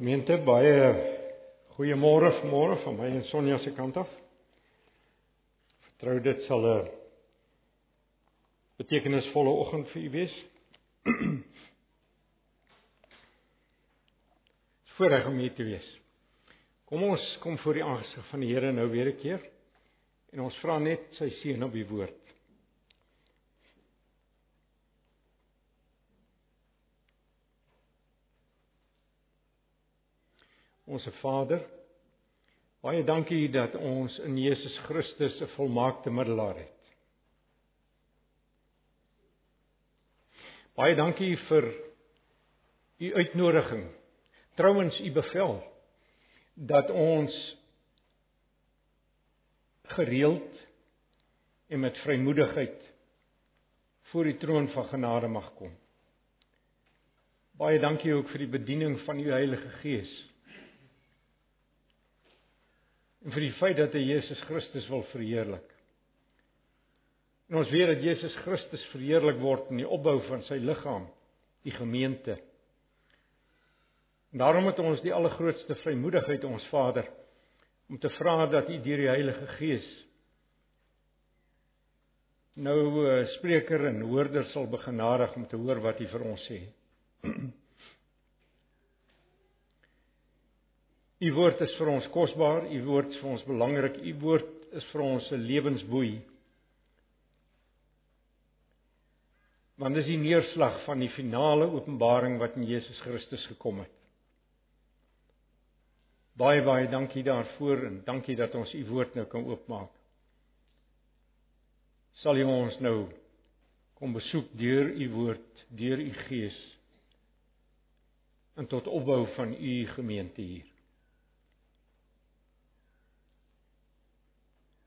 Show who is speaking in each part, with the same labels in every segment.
Speaker 1: Gemeente, baie goeiemôre vanmôre van my en Sonja se kant af. Vertrou dit sal 'n betekenisvolle oggend vir u wees. Voorreg om hier te wees. Kom ons kom voor die aangesig van die Here nou weer 'n keer en ons vra net sy seën op die woord. Onse Vader, baie dankie dat ons in Jesus Christus 'n volmaakte middelaar het. Baie dankie vir u uitnodiging. Trouwens u bevel dat ons gereeld en met vrymoedigheid voor die troon van genade mag kom. Baie dankie ook vir die bediening van u Heilige Gees en vir die feit dat hy Jesus Christus wil verheerlik. En ons weet dat Jesus Christus verheerlik word in die opbou van sy liggaam, die gemeente. En daarom het ons die allergrootste vrymoedigheid ons Vader om te vra dat U deur die Heilige Gees nou uh, spreker en hoorder sal begenadig om te hoor wat U vir ons sê. U woord is vir ons kosbaar, u woord is vir ons belangrik, u woord is vir ons 'n lewensboei. Want dis die neerslag van die finale openbaring wat in Jesus Christus gekom het. Baie baie dankie daarvoor en dankie dat ons u woord nou kan oopmaak. Sal u ons nou kom besoek deur u woord, deur u gees en tot opbou van u gemeente hier.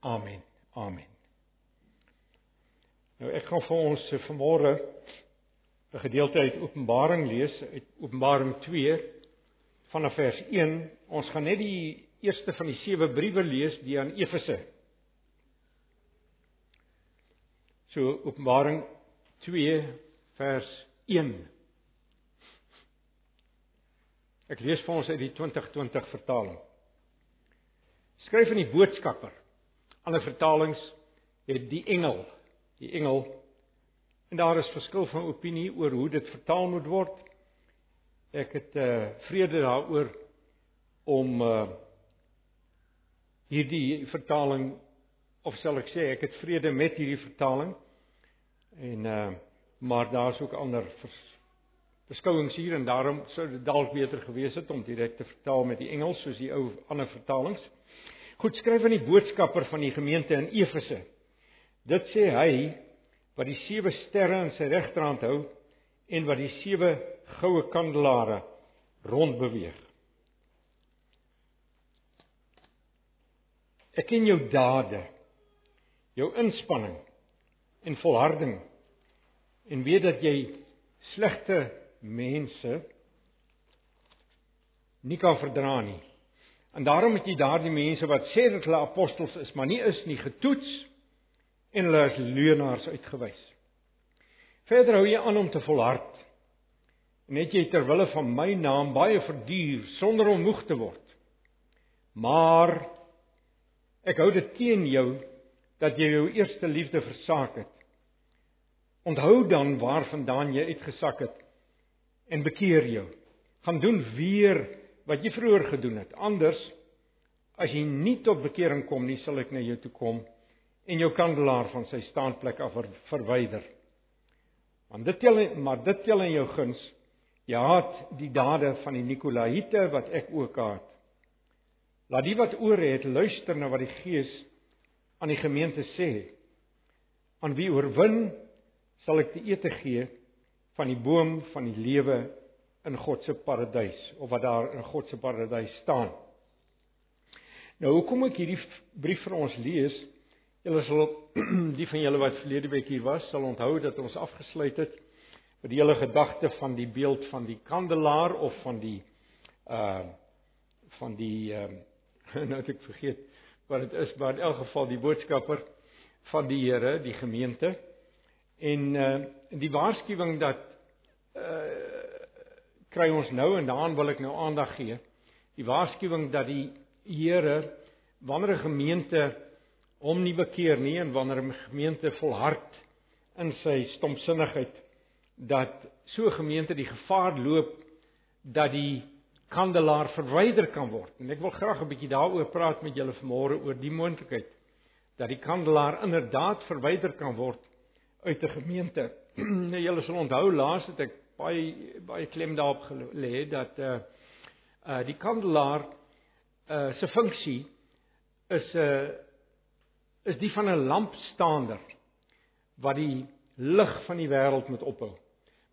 Speaker 1: Amen. Amen. Nou ek gaan vir ons eh, vanmôre 'n gedeelte uit Openbaring lees, uit Openbaring 2 vanaf vers 1. Ons gaan net die eerste van die sewe briewe lees die aan Efese. So Openbaring 2 vers 1. Ek lees vir ons uit die 2020 vertaling. Skryf aan die boodskapper Ander vertalings het die engel, die engel en daar is verskil van opinie oor hoe dit vertaal moet word. Ek het uh vrede daaroor om uh hierdie vertaling of sal ek sê ek het vrede met hierdie vertaling en uh maar daar's ook ander vers, beskouings hier en daarom sou dit dalk beter gewees het om direk te vertaal met die Engels soos die ou ander vertalings. Goed skryf aan die boodskapper van die gemeente in Efese. Dit sê hy wat die sewe sterre in sy regterhand hou en wat die sewe goue kandelare rond beweeg. Ek ken jou dade, jou inspanning en volharding en weet dat jy slegte mense nie kan verdra nie. En daarom het jy daardie mense wat sê dat hulle apostels is, maar nie is nie, getoets en hulle as leuenaars uitgewys. Verder hou jy aan om te volhard. Net jy ter wille van my naam baie verduur sonder om moeg te word. Maar ek hou dit teen jou dat jy jou eerste liefde versaak het. Onthou dan waarvandaan jy uitgesak het en bekeer jou. Gaan doen weer wat jy vroeër gedoen het. Anders as jy nie tot bekering kom nie, sal ek na jou toe kom en jou kandelaar van sy staanplek af verwyder. Want dit tel maar dit tel in jou guns. Jy haat die dade van die Nikolaïte wat ek ook haat. Laat die wat oor het luister na wat die Gees aan die gemeente sê. Aan wie oorwin sal ek die ete gee van die boom van die lewe in God se paradys of wat daar in God se paradys staan. Nou hoekom ek hierdie brief vir ons lees? Julle sal die van julle wat verlede week hier was, sal onthou dat ons afgesluit het met die hele gedagte van die beeld van die kandelaar of van die uh van die uh nou het ek vergeet wat dit is, maar in elk geval die boodskapper van die Here, die gemeente en uh die waarskuwing dat uh kry ons nou en daaraan wil ek nou aandag gee. Die waarskuwing dat die Here wanneer 'n gemeente hom nie bekeer nie en wanneer 'n gemeente volhard in sy stomsinnigheid dat so gemeente die gevaar loop dat die kandelaar verwyder kan word. En ek wil graag 'n bietjie daaroor praat met julle vanmôre oor die moontlikheid dat die kandelaar inderdaad verwyder kan word uit 'n gemeente. nou julle sal onthou laas het ek baie baie klem daarop gelê dat uh uh die kandelaar uh se funksie is 'n uh, is die van 'n lampstaander wat die lig van die wêreld moet ophou.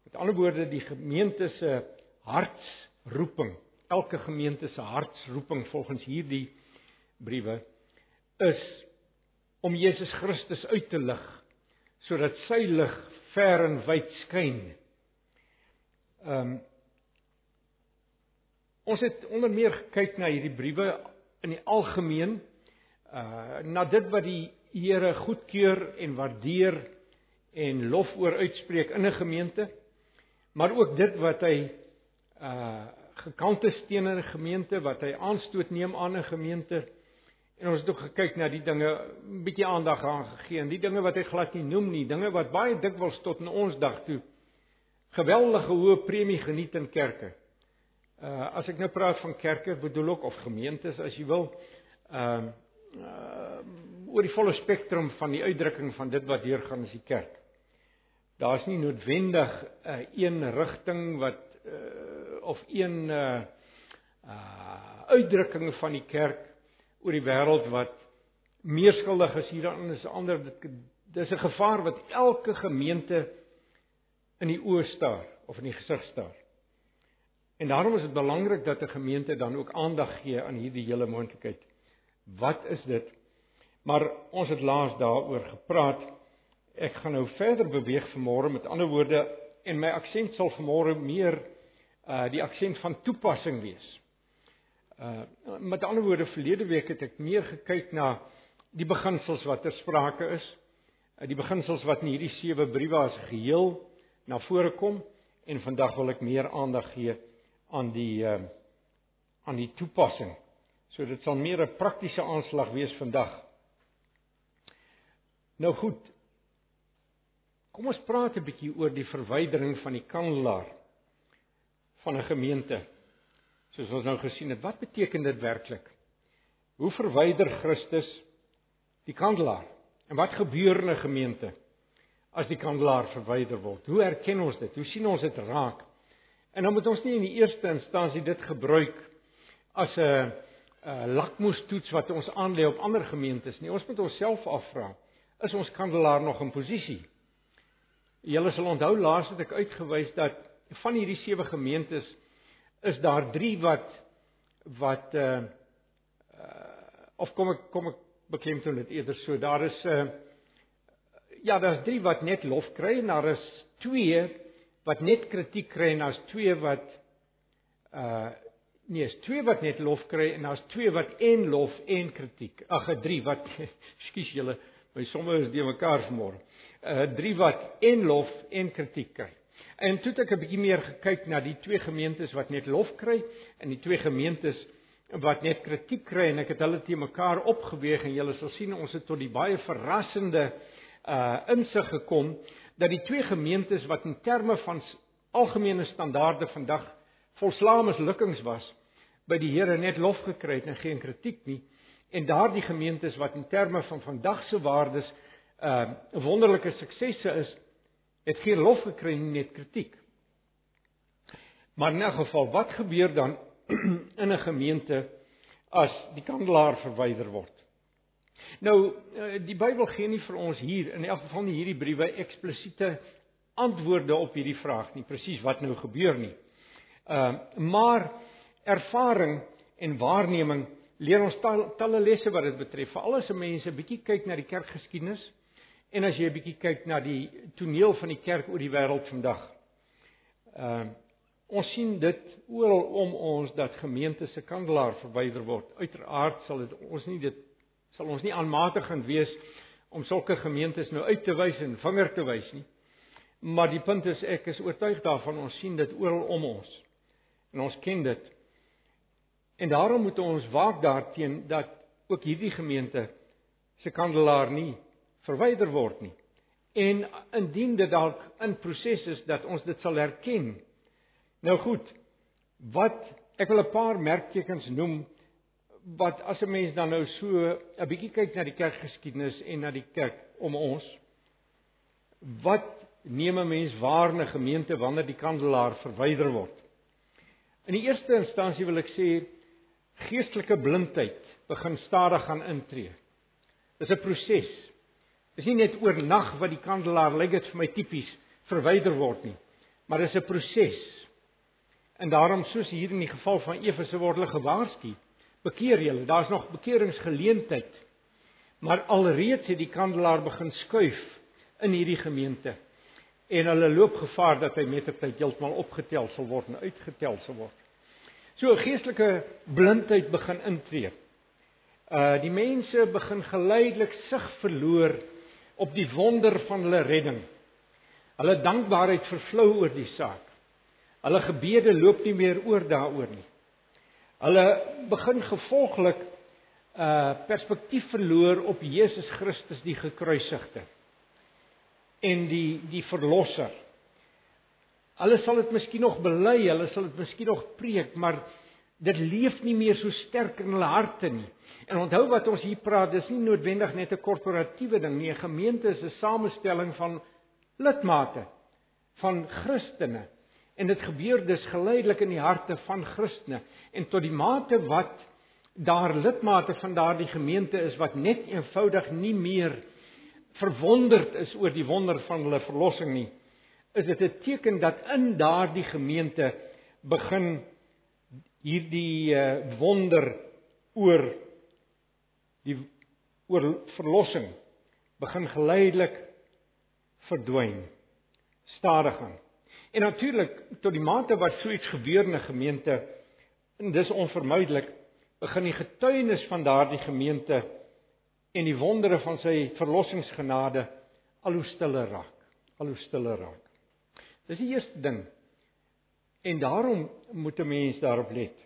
Speaker 1: Met ander woorde die gemeente se hartsroeping, elke gemeente se hartsroeping volgens hierdie briewe is om Jesus Christus uit te lig sodat sy lig ver en wyd skyn. Ehm um, ons het onder meer gekyk na hierdie briewe in die algemeen uh na dit wat die Here goedkeur en waardeer en lof oor uitspreek in 'n gemeente maar ook dit wat hy uh gekant is teen 'n gemeente wat hy aanstoot neem aan 'n gemeente. En ons het ook gekyk na die dinge, 'n bietjie aandag aan gegee en die dinge wat hy glad nie noem nie, dinge wat baie dikwels tot in ons dag toe geweldige hoë premie geniet in kerke. Uh as ek nou praat van kerke, bedoel ek of gemeentes as jy wil, ehm uh, uh oor die volle spektrum van die uitdrukking van dit wat hier gaan is die kerk. Daar's nie noodwendig 'n uh, een rigting wat uh of een uh uh uitdrukking van die kerk oor die wêreld wat meer skuldig is hieraan is ander dis 'n gevaar wat elke gemeente in die oë staar of in die gesig staar. En daarom is dit belangrik dat 'n gemeente dan ook aandag gee aan hierdie hele moontlikheid. Wat is dit? Maar ons het laas daaroor gepraat. Ek gaan nou verder beweeg vanmôre met ander woorde en my aksent sal vanmôre meer uh die aksent van toepassing wees. Uh met ander woorde verlede week het ek meer gekyk na die beginsels wat ter sprake is. Uh, die beginsels wat in hierdie sewe briewe as geheel na vore kom en vandag wil ek meer aandag gee aan die uh aan die toepassing. So dit sal meer 'n praktiese aanslag wees vandag. Nou goed. Kom ons praat 'n bietjie oor die verwydering van die kandelaar van 'n gemeente soos ons nou gesien het, wat beteken dit werklik? Hoe verwyder Christus die kandelaar? En wat gebeur in 'n gemeente as die kandelaar verwyder word? Hoe erken ons dit? Hoe sien ons dit raak? En dan moet ons nie in die eerste instansie dit gebruik as 'n 'n lakmoestoets wat ons aanlê op ander gemeentes nie. Ons moet onsself afvra, is ons kandelaar nog in posisie? Julle sal onthou laas het ek uitgewys dat van hierdie sewe gemeentes is daar 3 wat wat uh uh of kom ek kom ek beklemtoon dit eerder so daar is uh ja daar's 3 wat net lof kry en daar is 2 wat net kritiek kry en daar's 2 wat uh nee is 2 wat net lof kry en daar's 2 wat en lof en kritiek. Ag 'n 3 wat ekskuus julle my somme is die mekaar vanmôre. Uh 3 wat en lof en kritiek kry. En toe het ek 'n bietjie meer gekyk na die twee gemeentes wat net lof kry en die twee gemeentes wat net kritiek kry en ek het hulle te mekaar opgeweeg en julle sal sien ons het tot die baie verrassende uh insig gekom dat die twee gemeentes wat in terme van algemene standaarde vandag volslae mislukkings was by die Here net lof gekry het en geen kritiek nie en daardie gemeentes wat in terme van vandag se waardes uh wonderlike suksesse is het geen lof gekry nie, net kritiek. Maar in 'n geval, wat gebeur dan in 'n gemeente as die kandelaar verwyder word? Nou, eh, die Bybel gee nie vir ons hier in elk geval nie hierdie briewe eksplisiete antwoorde op hierdie vraag nie, presies wat nou gebeur nie. Ehm uh, maar ervaring en waarneming leer ons talle lesse wat dit betref. Veral as mense bietjie kyk na die kerkgeskiedenis En as jy 'n bietjie kyk na die toneel van die kerk oor die wêreld vandag. Ehm uh, ons sien dit oral om ons dat gemeentes se kandelaar verwyder word. Uiteraard sal dit ons nie dit sal ons nie aanmatigend wees om sulke gemeentes nou uit te wys en vinger te wys nie. Maar die punt is ek is oortuig daarvan ons sien dit oral om ons. En ons ken dit. En daarom moet ons waak daarteen dat ook hierdie gemeente se kandelaar nie verwyder word nie. En indien dit dalk in proses is dat ons dit sal herken. Nou goed, wat ek wil 'n paar merktekens noem wat as 'n mens dan nou so 'n bietjie kyk na die kerkgeskiedenis en na die kerk om ons wat neem 'n mens waar 'n gemeente wanneer die kandelaar verwyder word? In die eerste instansie wil ek sê geestelike blindheid begin stadig gaan intree. Dis 'n proses. Dis nie net oornag wat die kandelaar lyk dit vir my tipies verwyder word nie, maar dis 'n proses. En daarom soos hier in die geval van Efese word hulle gewaarsku, bekeer julle, daar's nog bekeringsgeleentheid. Maar alreeds het die kandelaar begin skuif in hierdie gemeente en hulle loop gevaar dat hy met tyd heeltemal opgetel sal word en uitgetel sal word. So geestelike blindheid begin intree. Uh die mense begin geleidelik sig verloor op die wonder van hulle redding. Hulle dankbaarheid vervlou oor die saak. Hulle gebede loop nie meer oor daaroor nie. Hulle begin gevolglik uh perspektief verloor op Jesus Christus die gekruisigde en die die verlosser. Hulle sal dit miskien nog bely, hulle sal dit miskien nog preek, maar dit leef nie meer so sterk in hulle harte nie. En onthou wat ons hier praat, dis nie noodwendig net 'n korporatiewe ding nie. 'n Gemeente is 'n samestelling van lidmate van Christene. En dit gebeur dus geleidelik in die harte van Christene en tot die mate wat daar lidmate van daardie gemeente is wat net eenvoudig nie meer verwonderd is oor die wonder van hulle verlossing nie, is dit 'n teken dat in daardie gemeente begin hierdie uh, wonder oor die oor verlossing begin geleidelik verdwyn stadig aan. En natuurlik tot die mate wat so iets gebeur in 'n gemeente en dis onvermydelik begin die getuienis van daardie gemeente en die wondere van sy verlossingsgenade al hoe stiller raak, al hoe stiller raak. Dis die eerste ding En daarom moet 'n mens daarop let.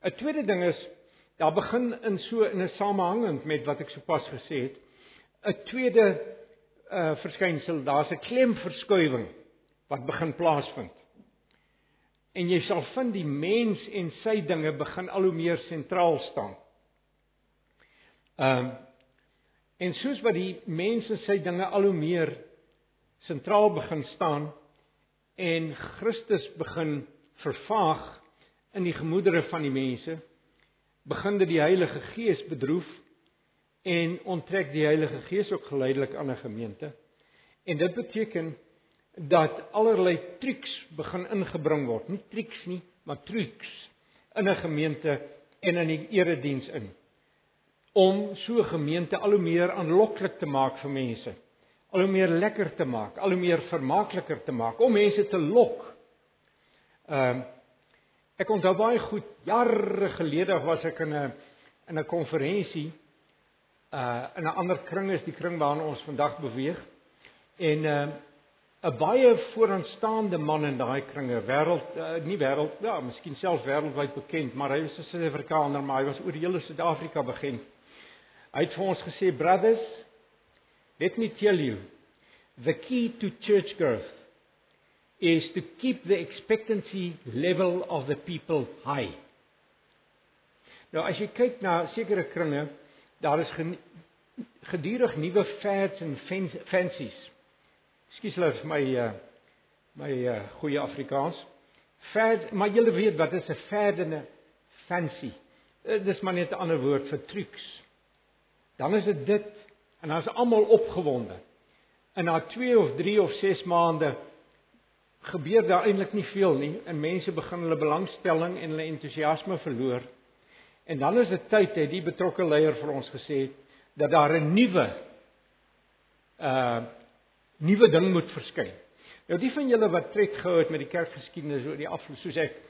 Speaker 1: 'n Tweede ding is daar begin in so in 'n samehangend met wat ek sopas gesê het, 'n tweede uh verskynsel, daar's 'n klemverskuiwing wat begin plaasvind. En jy sal vind die mens en sy dinge begin al hoe meer sentraal staan. Ehm um, en soos wat die mens en sy dinge al hoe meer sentraal begin staan en Christus begin vervaag in die gemoedere van die mense, begin dit die Heilige Gees bedroef en onttrek die Heilige Gees ook geleidelik aan 'n gemeente. En dit beteken dat allerlei triks begin ingebring word, nie triks nie, maar triks in 'n gemeente en in die erediens in. Om so 'n gemeente al hoe meer aanloklik te maak vir mense, al hoe meer lekker te maak, al hoe meer vermaakliker te maak, om mense te lok. Ehm uh, ek onthou baie goed jare gelede was ek in 'n in 'n konferensie uh in 'n ander kring is die kring waarna ons vandag beweeg. En 'n uh, 'n baie vooraanstaande man in daai kringe wêreld uh, nie wêreld ja miskien selfs wêreldwyd bekend maar hy was 'n Suid-Afrikaner maar hy was oor die hele Suid-Afrika bekend. Hy het vir ons gesê brothers let me tell you the key to church growth is to keep the expectancy level of the people high. Nou as jy kyk na sekere kringe, daar is gedurig nuwe fads en fancies. Ekskuus hulle vir my uh my uh goeie Afrikaans. Fad, maar julle weet wat is 'n 'n fancy. Uh, dis maar net 'n ander woord vir trucs. Dan is dit dit en dan is almal opgewonde. En na 2 of 3 of 6 maande gebeur daar eintlik nie veel nie en mense begin hulle belangstelling en hulle entoesiasme verloor. En dan is dit tyd het die betrokke leier vir ons gesê dat daar 'n nuwe uh nuwe ding moet verskyn. Nou die van julle wat tred gehou het met die kerkgeskiedenis oor die afloop soos ek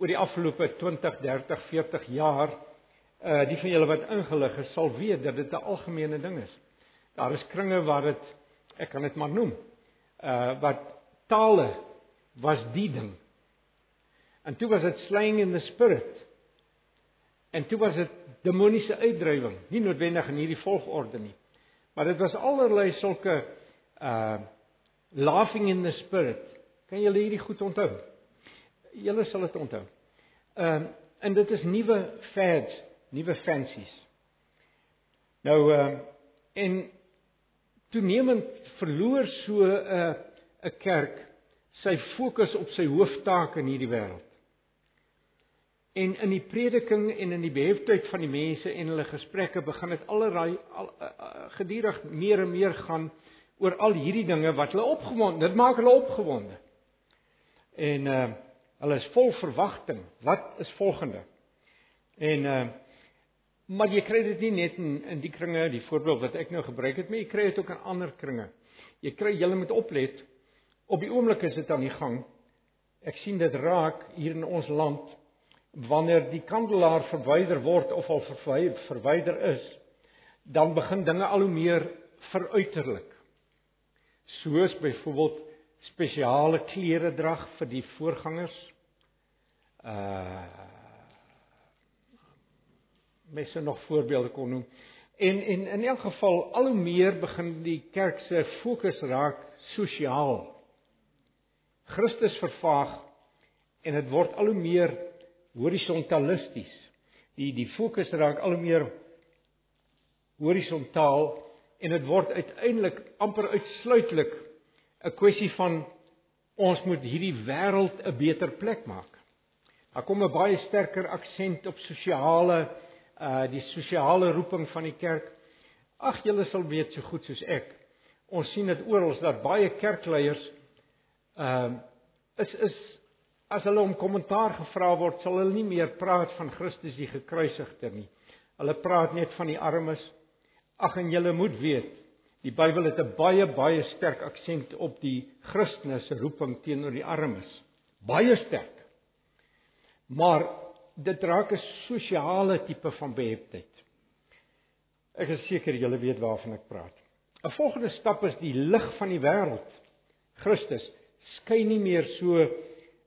Speaker 1: oor die afgelope 20, 30, 40 jaar uh die van julle wat ingelig is sal weet dat dit 'n algemene ding is. Daar is kringe waar dit ek kan dit maar noem uh wat tale was die ding. En toe was dit slaying in the spirit. En toe was dit demoniese uitdrywing, nie noodwendig in hierdie volgorde nie. Maar dit was allerlei sulke uh laughing in the spirit. Kan julle hierdie goed onthou? Julle sal dit onthou. Ehm uh, en dit is nuwe fads, nuwe fancies. Nou ehm uh, en toenemend verloor so 'n uh, 'n kerk sy fokus op sy hooftaak in hierdie wêreld. En in die prediking en in die beheftheid van die mense en hulle gesprekke begin dit allerlei al, uh, uh, gedurig meer en meer gaan oor al hierdie dinge wat hulle opgewonde, dit maak hulle opgewonde. En uh hulle is vol verwagting. Wat is volgende? En uh maar jy kry dit nie net in in die kringe, die voorbeeld wat ek nou gebruik het, maar jy kry dit ook in ander kringe. Jy kry jy moet oplet. Op die oomblik is dit aan die gang. Ek sien dit raak hier in ons land wanneer die kandelaar verwyder word of al verwyder is, dan begin dinge al hoe meer veruiterlik. Soos byvoorbeeld spesiale klere drag vir die voorgangers. Uh mense nog voorbeelde kon noem. En en in elk geval al hoe meer begin die kerk se fokus raak sosiaal. Christus vervaag en dit word al hoe meer horisontalisties. Die die fokus raak al hoe meer horisontaal en dit word uiteindelik amper uitsluitlik 'n kwessie van ons moet hierdie wêreld 'n beter plek maak. Daar kom 'n baie sterker aksent op sosiale uh die sosiale roeping van die kerk. Ag julle sal weet so goed soos ek. Ons sien dit oral dat baie kerkleiers ehm uh, is is as hulle om kommentaar gevra word, sal hulle nie meer praat van Christus die gekruisigde nie. Hulle praat net van die armes. Ag en julle moet weet, die Bybel het 'n baie baie sterk aksent op die Christene se roeping teenoor die armes. Baie sterk. Maar dit raak 'n sosiale tipe van beheptheid. Ek is seker julle weet waarvan ek praat. 'n Volgende stap is die lig van die wêreld. Christus skyn nie meer so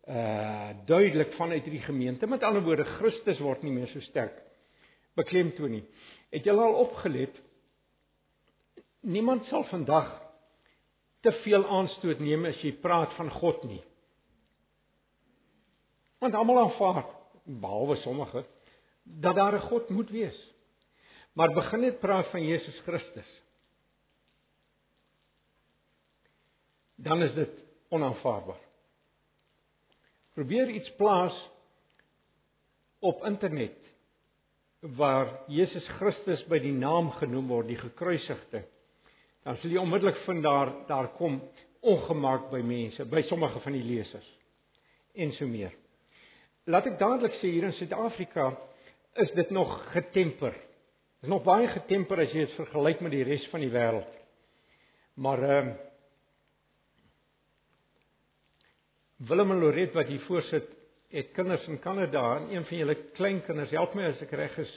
Speaker 1: uh duidelik vanuit die gemeente. Met ander woorde, Christus word nie meer so sterk beklemtoon nie. Het julle al opgelet? Niemand sal vandag te veel aanstoot neem as jy praat van God nie. Want almal aanvaar behalwe sommige dat daar 'n God moet wees. Maar begin net praat van Jesus Christus. Dan is dit onaanvaarbaar. Probeer iets plaas op internet waar Jesus Christus by die naam genoem word, die gekruisigde. Dan sal jy onmiddellik vind daar daar kom ongemaak by mense, by sommige van die lesers en so meer. Laat ek dadelik sê hier in Suid-Afrika is dit nog getemper. Dit is nog baie getemper as jy dit vergelyk met die res van die wêreld. Maar ehm uh, Willem en Loret wat hier voorsit, het kinders in Kanada en een van julle kleinkinders, help my as ek reg is,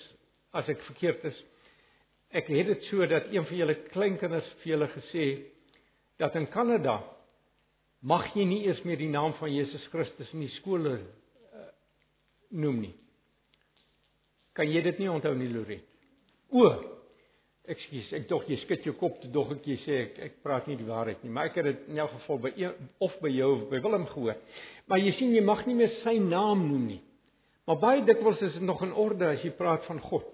Speaker 1: as ek verkeerd is. Ek het dit so dat een van julle kleinkinders vir julle gesê dat in Kanada mag jy nie eers meer die naam van Jesus Christus in die skole noem nie. Kan jy dit nie onthou nie, Loret? O. Ekskuus, ek dog jy skud jou kop te dog ek jy sê ek ek praat nie die waarheid nie, maar ek het dit in elk geval by een, of by jou of by Willem gehoor. Maar jy sien jy mag nie meer sy naam noem nie. Maar baie dikwels is dit nog in orde as jy praat van God.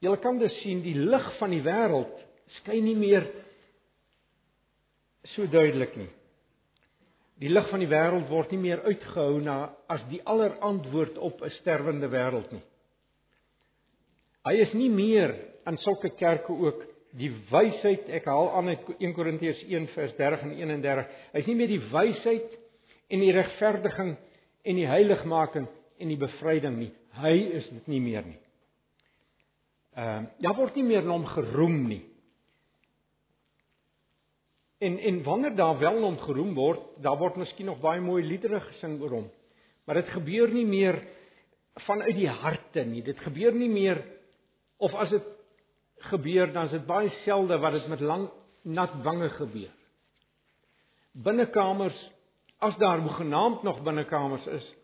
Speaker 1: Jy kan dus sien die lig van die wêreld skyn nie meer so duidelik nie. Die lig van die wêreld word nie meer uitgehou na as die allerantwoord op 'n sterwende wêreld nie. Hy is nie meer aan sulke kerke ook die wysheid, ek haal aan uit 1 Korintiërs 1 vers 30 en 31. Hy's nie meer die wysheid en die regverdiging en die heiligmaking en die bevryding nie. Hy is dit nie meer nie. Ehm uh, daar word nie meer na hom geroem nie. En en wanneer daar wel hom geroem word, daar word miskien nog baie mooi liedere gesing oor hom. Maar dit gebeur nie meer vanuit die harte nie. Dit gebeur nie meer of as dit gebeur, dan is dit baie selde wat dit met lang nat wange gebeur. Binnekamers, as daar hoegenaamd nog binnekamers is,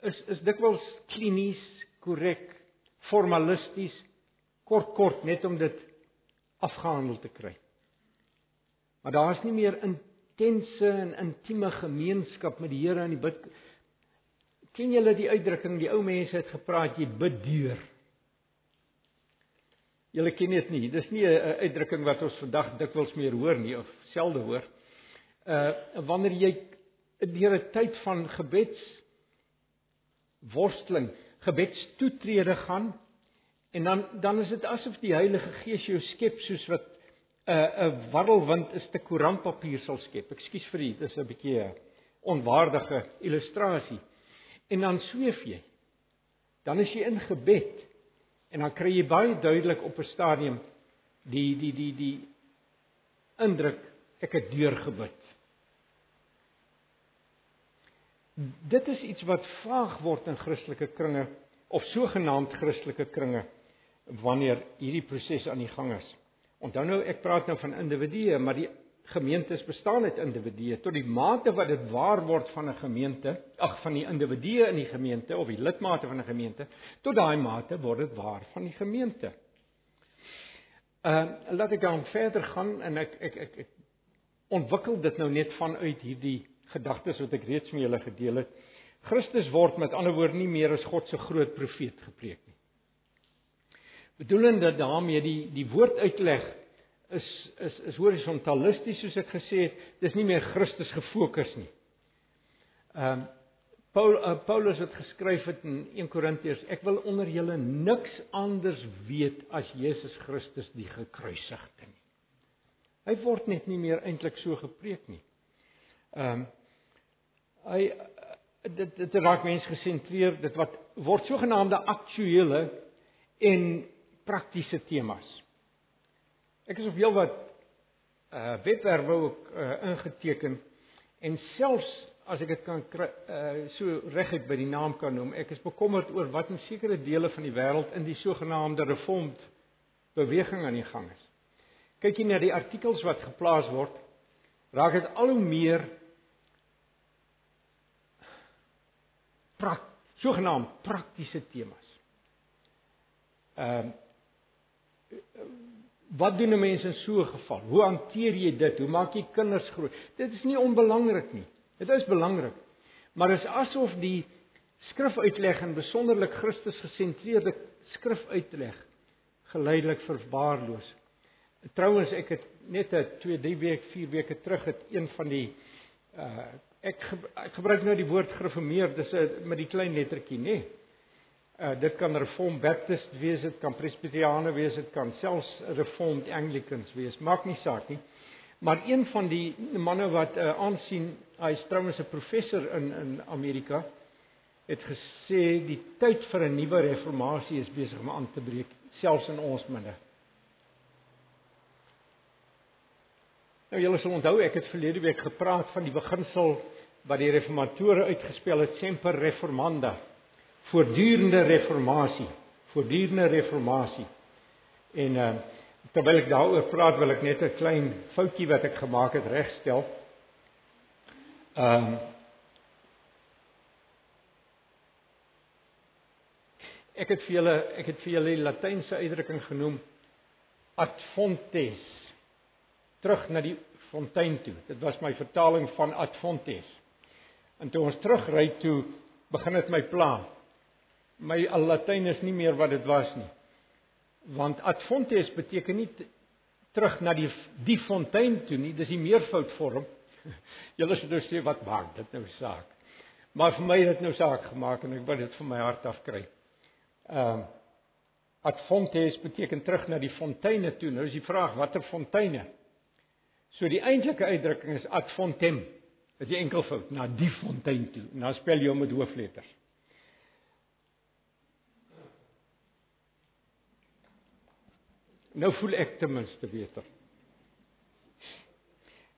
Speaker 1: is is dikwels klinies, korrek, formalisties, kort kort net om dit afgehandel te kry. Maar daar is nie meer intense en intieme gemeenskap met die Here in die bid. Ken julle die uitdrukking die ou mense het gepraat jy bid deur. Julle ken dit nie. Dis nie 'n uitdrukking wat ons vandag dikwels meer hoor nie of selde hoor. Uh wanneer jy 'n tyd van gebeds worsteling, gebedstoetrede gaan en dan dan is dit asof die Heilige Gees jou skep soos wat 'n uh, 'n warrelwind 'n stuk koerantpapier sal skep. Ekskuus vir dit, dis 'n bietjie 'n onwaardige illustrasie. En dan sweef jy. Dan is jy in gebed en dan kry jy baie duidelik op 'n stadium die die die die indruk ek het deur Dit is iets wat vaag word in Christelike kringe of sogenaamd Christelike kringe wanneer hierdie proses aan die gang is. Onthou nou ek praat nou van individue, maar die gemeentes bestaan uit individue tot die mate wat dit waar word van 'n gemeente, ag van die individue in die gemeente of die lidmate van 'n gemeente, tot daai mate word dit waar van die gemeente. Ehm uh, laat ek dan verder gaan en ek ek ek, ek ontwikkel dit nou net vanuit hierdie gedagtes wat ek reeds met julle gedeel het. Christus word met ander woorde nie meer as God se groot profeet gepreek nie. Bedoelende daarmee die die woord uitleg is is is horisontalisties soos ek gesê het, dis nie meer Christus gefokus nie. Ehm um, Paul uh, Paulus het geskryf het in 1 Korintiërs, ek wil onder julle niks anders weet as Jesus Christus die gekruisigde nie. Hy word net nie meer eintlik so gepreek nie. Ehm um, hy dit dit raak mense gesentreer dit wat word sogenaamde aktuele en praktiese temas. Ek is op heel wat uh webwerwe ook uh, ingeteken en selfs as ek dit kan kry, uh so reguit by die naam kan noem, ek is bekommerd oor wat in sekere dele van die wêreld in die sogenaamde reformed beweging aan die gang is. Kyk jy na die artikels wat geplaas word, raak dit al hoe meer prak sogenaamd praktiese temas. Ehm uh, wat doen 'n mens in so 'n geval? Hoe hanteer jy dit? Hoe maak jy kinders groot? Dit is nie onbelangrik nie. Dit is belangrik. Maar dit is asof die skrifuitleg en besonderlik Christus gesentreerde skrifuitleg geleidelik verwaarloos. Trouwens ek het net 'n 2, 3 week, 4 weke terug het een van die uh ek ek gebruik nou die woord gereformeerd, dis 'n met die klein lettertjie, nê. Nee. Uh dit kan Reformed Baptist wees, dit kan Presbyteriane wees, dit kan selfs Reformed Anglicans wees, maak nie saak nie. Maar een van die manne wat uh, aansien, hy is trouens 'n professor in in Amerika, het gesê die tyd vir 'n nuwe reformatie is besig om aan te breek, selfs in ons midde. Nou julle sal onthou ek het verlede week gepraat van die beginsel wat die reformatore uitgespel het semper reformanda voortdurende reformatie voortdurende reformatie. En uh, terwyl ek daaroor praat wil ek net 'n klein foutjie wat ek gemaak het regstel ehm um, ek het vir julle ek het vir julle die latynse uitdrukking genoem ad fontes terug na die fontein toe. Dit was my vertaling van ad fontes. En toe ons terugry toe, begin dit my pla. My al Latyn is nie meer wat dit was nie. Want ad fontes beteken nie terug na die die fontein toe nie, dis die meervoudvorm. Julle sê dus sê wat maak dit nou saak? Maar vir my het dit nou saak gemaak en ek wil dit van my hart af kry. Ehm uh, ad fontes beteken terug na die fonteine toe. Nou is die vraag watter fonteine? So die eintlike uitdrukking is ad fontem. Dit is enkelvoud na die fontein toe. En dan spel jy hom met hoofletters. Nou voel ek ten minste beter.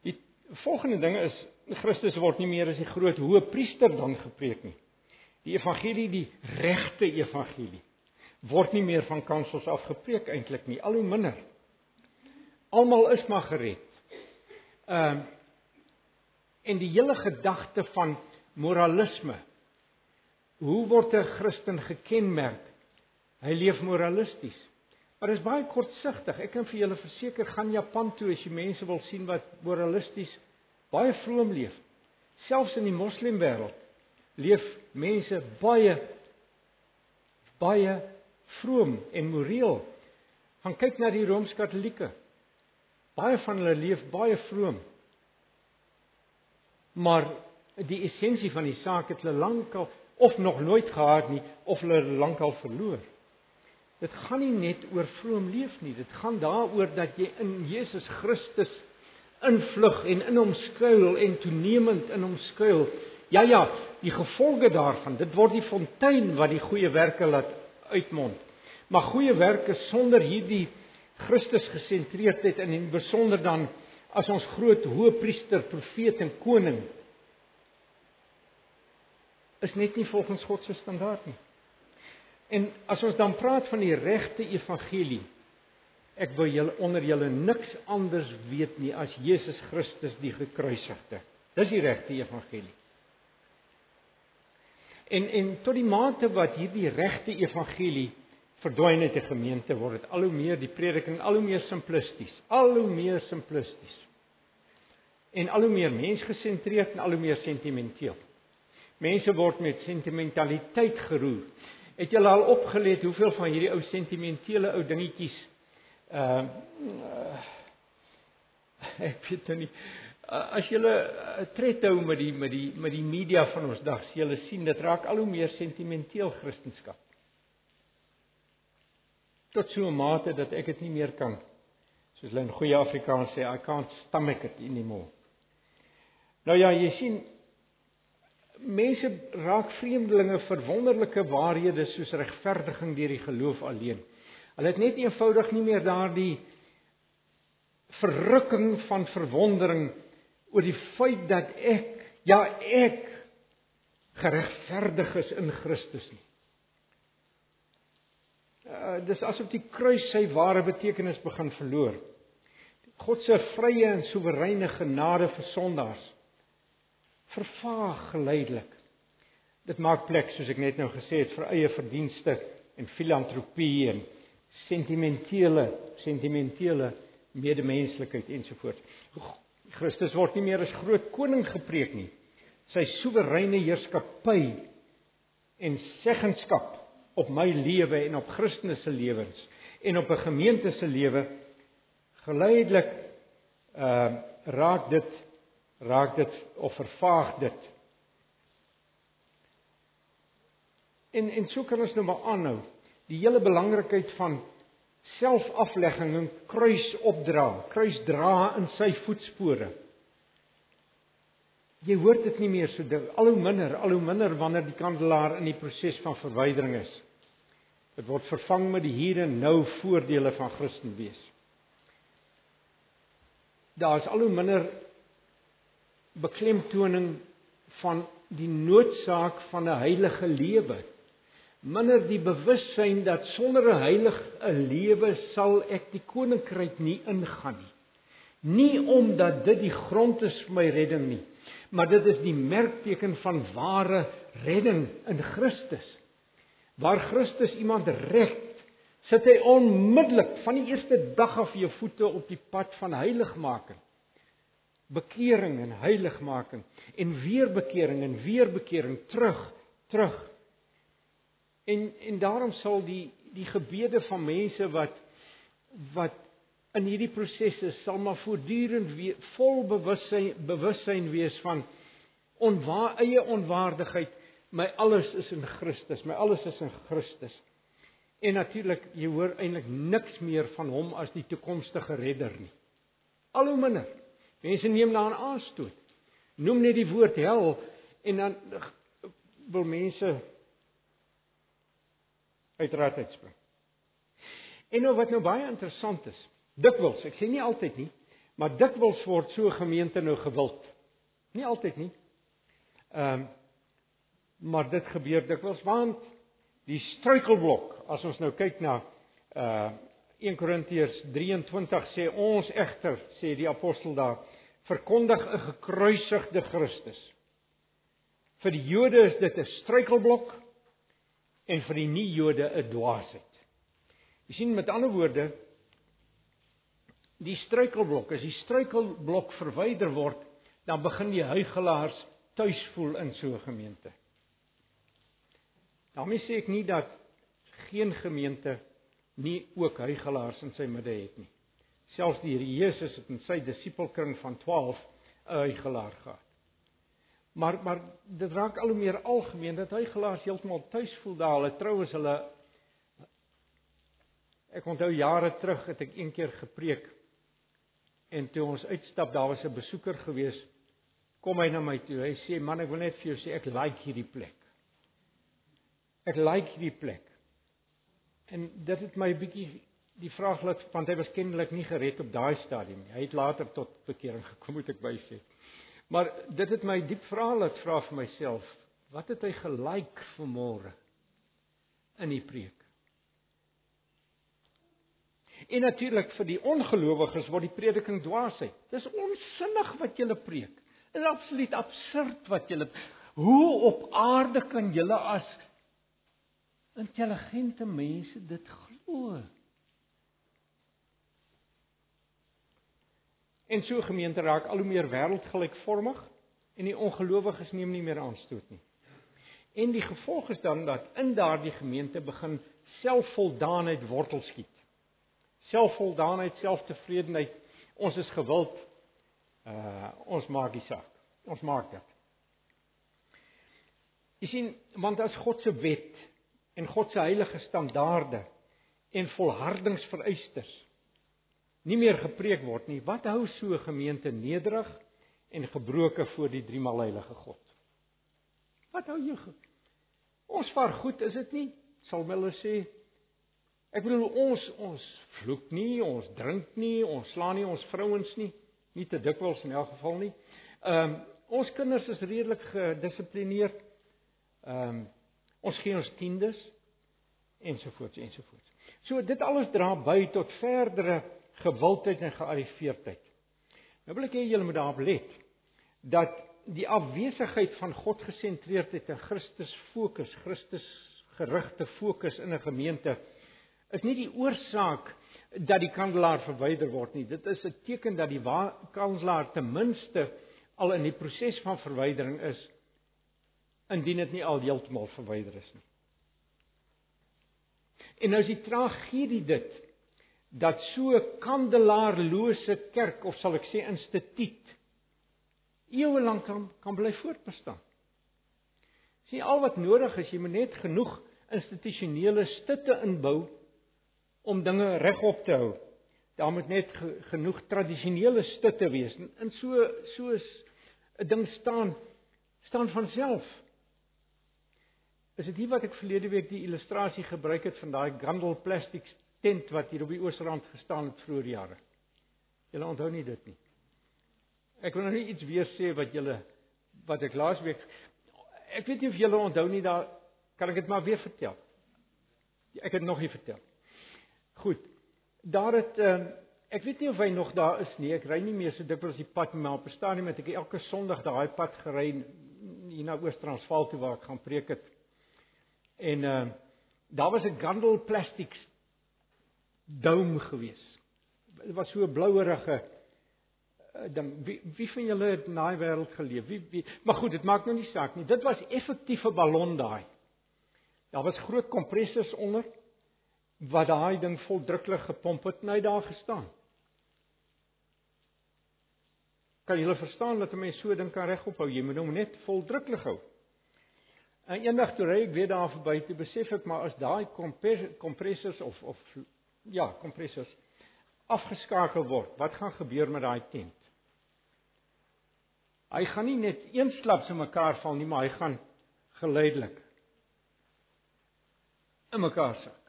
Speaker 1: Die volgende ding is Christus word nie meer as die groot hoëpriester dan gepreek nie. Die evangelie, die regte evangelie word nie meer van kansels af gepreek eintlik nie, al hoe minder. Almal is maar gered. Ehm uh, en die hele gedagte van moralisme Hoe word 'n Christen gekenmerk? Hy leef moralisties. Maar dit is baie kortsigtig. Ek kan vir julle verseker, gaan Japan toe as jy mense wil sien wat moralisties baie vroom leef. Selfs in die moslimwêreld leef mense baie baie vroom en moreel. Gaan kyk na die Rooms-Katolieke. Baie van hulle leef baie vroom. Maar die essensie van die saak het hulle lankal of nog nooit gehad nie of hulle lankal verloor. Dit gaan nie net oor vroom leef nie, dit gaan daaroor dat jy in Jesus Christus invlug en in hom skuil en toenemend in hom skuil. Ja ja, die gevolge daarvan, dit word die fontein wat die goeie werke laat uitmond. Maar goeie werke sonder hierdie Christus gesentreerdheid en in besonder dan as ons groot hoëpriester, profeet en koning is net nie volgens God se standaard nie. En as ons dan praat van die regte evangelie, ek wil julle onder julle niks anders weet nie as Jesus Christus die gekruisigde. Dis die regte evangelie. En en tot die mate wat hierdie regte evangelie verdwyn uit die gemeente word dit al hoe meer die prediking al hoe meer simplisties, al hoe meer simplisties. En al hoe meer mensgesentreerd en al hoe meer sentimenteel. Mense word met sentimentaliteit geroer. Het julle al opgelet hoeveel van hierdie ou sentimentele ou dingetjies ehm uh, ek weet nou nie uh, as 'n uh, tred hou met die met die met die media van ons dag, sien julle sien dit raak al hoe meer sentimenteel Christendom. Tot so 'n mate dat ek dit nie meer kan soos hulle in goeie Afrikaans sê, I can't stomach it anymore. Nou ja, jy sien mense raak vreemdelinge vir wonderlike waarhede soos regverdiging deur die geloof alleen. Hulle het net eenvoudig nie meer daardie verrukking van verwondering oor die feit dat ek ja ek geregverdig is in Christus nie. Uh, dis asof die kruis sy ware betekenis begin verloor. God se vrye en soewereine genade vir sondaars vervaag geleidelik. Dit maak plek soos ek net nou gesê het vir eie verdienste en filantropie en sentimentele sentimentele medemenslikheid ensovoorts. Christus word nie meer as groot koning gepreek nie. Sy soewereine heerskappy en seggenskap op my lewe en op Christus se lewens en op 'n gemeente se lewe geleidelik uh raak dit raak dit of vervaag dit. En en so kan ons nou maar aanhou. Die hele belangrikheid van selfaflegging en kruis opdra, kruis dra in sy voetspore. Jy hoor dit nie meer so ding, al hoe minder, al hoe minder wanneer die kandelaar in die proses van verwydering is. Dit word vervang met die hier en nou voordele van Christen wees. Daar is al hoe minder beklemtoning van die noodsaak van 'n heilige lewe. Minder die bewussyn dat sonder 'n heilige lewe sal ek die koninkryk nie ingaan nie. Nie omdat dit die grond is vir my redding nie, maar dit is die merkteken van ware redding in Christus. Waar Christus iemand red, sit hy onmiddellik van die eerste dag af jou voete op die pad van heiligmaking. Bekering en heiligmaking. En weer bekering en weer bekering. Terug terug. En en daarom sal die die gebede van mense wat wat in hierdie prosesse sal maar voortdurend weer vol bewussyn bewussyn wees van onwaar eie onwaardigheid my alles is in Christus my alles is in Christus en natuurlik jy hoor eintlik niks meer van hom as die toekomstige redder nie al hoe minder Mense neem daaraan aanstoot. Noem net die woord hel en dan wil mense uitraad uitspring. En nou wat nou baie interessant is, dikwels, ek sê nie altyd nie, maar dikwels word so 'n gemeente nou gewild. Nie altyd nie. Ehm um, maar dit gebeur dikwels want die struikelblok as ons nou kyk na uh 1 Korintiërs 23 sê ons egter sê die apostel daar verkondig 'n gekruisigde Christus. Vir die Jode is dit 'n struikelblok en vir die nie-Jode 'n dwaasheid. Jy sien met ander woorde die struikelblok, as die struikelblok verwyder word, dan begin die huigelaars tuis voel in so 'n gemeente. daarmee sê ek nie dat geen gemeente nie ook huigelaars in sy midde het nie. Selfs die Here Jesus het in sy disipelkring van 12 'n huigelaar gehad. Maar maar dit raak al hoe meer algemeen dat huigelaars heeltemal tuis voel daar. Hulle trouens hulle Ek onthou jare terug het ek een keer gepreek en toe ons uitstap daar was 'n besoeker gewees kom hy na my toe. Hy sê man ek wil net vir jou sê ek like hierdie plek. Ek like hierdie plek. En dit het my bietjie die vraag laat want hy was kennelik nie gered op daai stadium nie. Hy het later tot bekering gekom moet ek by sê. Maar dit het my diep vrae laat vra vir myself. Wat het hy gelyk vanmôre in die preek? En natuurlik vir die ongelowiges word die prediking dwaasheid. Dis onsinnig wat jy preek. Dit is absoluut absurd wat jy Hoe op aarde kan jy as intelligente mense dit glo. En so gemeente raak al hoe meer wêreldgelykvormig en die ongelowiges neem nie meer aanstoot nie. En die gevolg is dan dat in daardie gemeente begin selfvoldaanheid wortel skiet. Selfvoldaanheid, selftevredenheid, ons is gewild. Uh ons maak die saak. Ons maak dit. Jy sien, want as God se wet en God se heilige standaarde en volhardingsvereistes nie meer gepreek word nie, wat hou so 'n gemeente nederig en gebroken voor die driemaal heilige God? Wat hou jy? Ons vaar goed, is dit nie? Sal hulle sê. Ek bedoel ons ons vloek nie, ons drink nie, ons slaan nie ons vrouens nie, nie te dikwels in elk geval nie. Ehm um, ons kinders is redelik gedissiplineerd. Ehm um, Ons gee ons tiendes ensovoorts ensovoorts. So dit alles dra by tot verdere gewildheid en gearriveerdheid. Nou wil ek hê julle moet daarop let dat die afwesigheid van God gesentreerdheid en Christus fokus, Christus gerigte fokus in 'n gemeente is nie die oorsaak dat die kandelaar verwyder word nie. Dit is 'n teken dat die kandelaar ten minste al in die proses van verwydering is indien dit nie al heeltemal verwyder is nie. En nou is die tragedie dit dat so 'n kandelaarlose kerk of sal ek sê instituut eeue lank kan kan bly voortbestaan. Sien al wat nodig is, jy moet net genoeg institusionele stutte inbou om dinge regop te hou. Daar moet net genoeg tradisionele stutte wees. In so soos 'n ding staan staan van self. Is dit nie wat ek verlede week die illustrasie gebruik het van daai Gandel plastic tent wat hier op die oosrand gestaan het vroeër jare? Julle onthou nie dit nie. Ek wil nou nie iets weer sê wat julle wat ek laasweek ek weet nie of julle onthou nie daar kan ek dit maar weer vertel. Ek het nog nie vertel. Goed. Daar het ehm ek weet nie of hy nog daar is nie. Ek ry nie meer so dikwels die pad nie, maar op 'n stadium het ek elke Sondag daai pad gery hier na Oos-Transvaal toe waar ek gaan preek het. En uh daar was 'n Gandel plastiek dome gewees. Dit was so 'n blouerige uh, ding. Wie wie van julle het in daai wêreld geleef? Wie, wie Maar goed, dit maak nou nie saak nie. Dit was effektiewe ballon daai. Daar was groot kompressors onder wat daai ding voldruklik gepomp het hy daar gestaan. Kan julle verstaan dat 'n mens so ding kan regop hou? Jy moet hom net voldruklik hou. En eendag toe ry ek weer daar verby, toe besef ek maar as daai kompressors of of ja, kompressors afgeskakel word, wat gaan gebeur met daai tent? Hy gaan nie net eensklaps in mekaar val nie, maar hy gaan geleidelik in mekaar sak.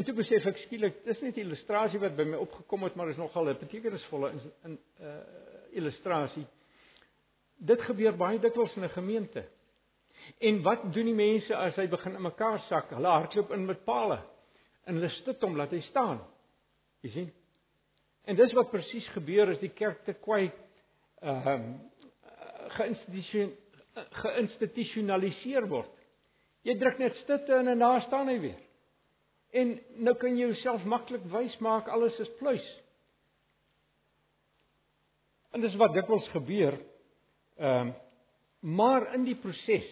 Speaker 1: En toe besef ek skielik, dis net 'n illustrasie wat by my opgekom het, maar is nogal 'n betekenisvolle in 'n uh, illustrasie. Dit gebeur baie dikwels in 'n gemeente. En wat doen die mense as hy begin in mekaar sak? Hulle hardloop in met pale en hulle stit hom laat hy staan. Jy sien? En dis wat presies gebeur as die kerk te kwai ehm uh, geïnstitusionaliseer word. Jy druk net stitte in en daar staan hy weer. En nou kan jy jouself maklik wys maak alles is pluis. En dis wat dikwels gebeur. Ehm um, maar in die proses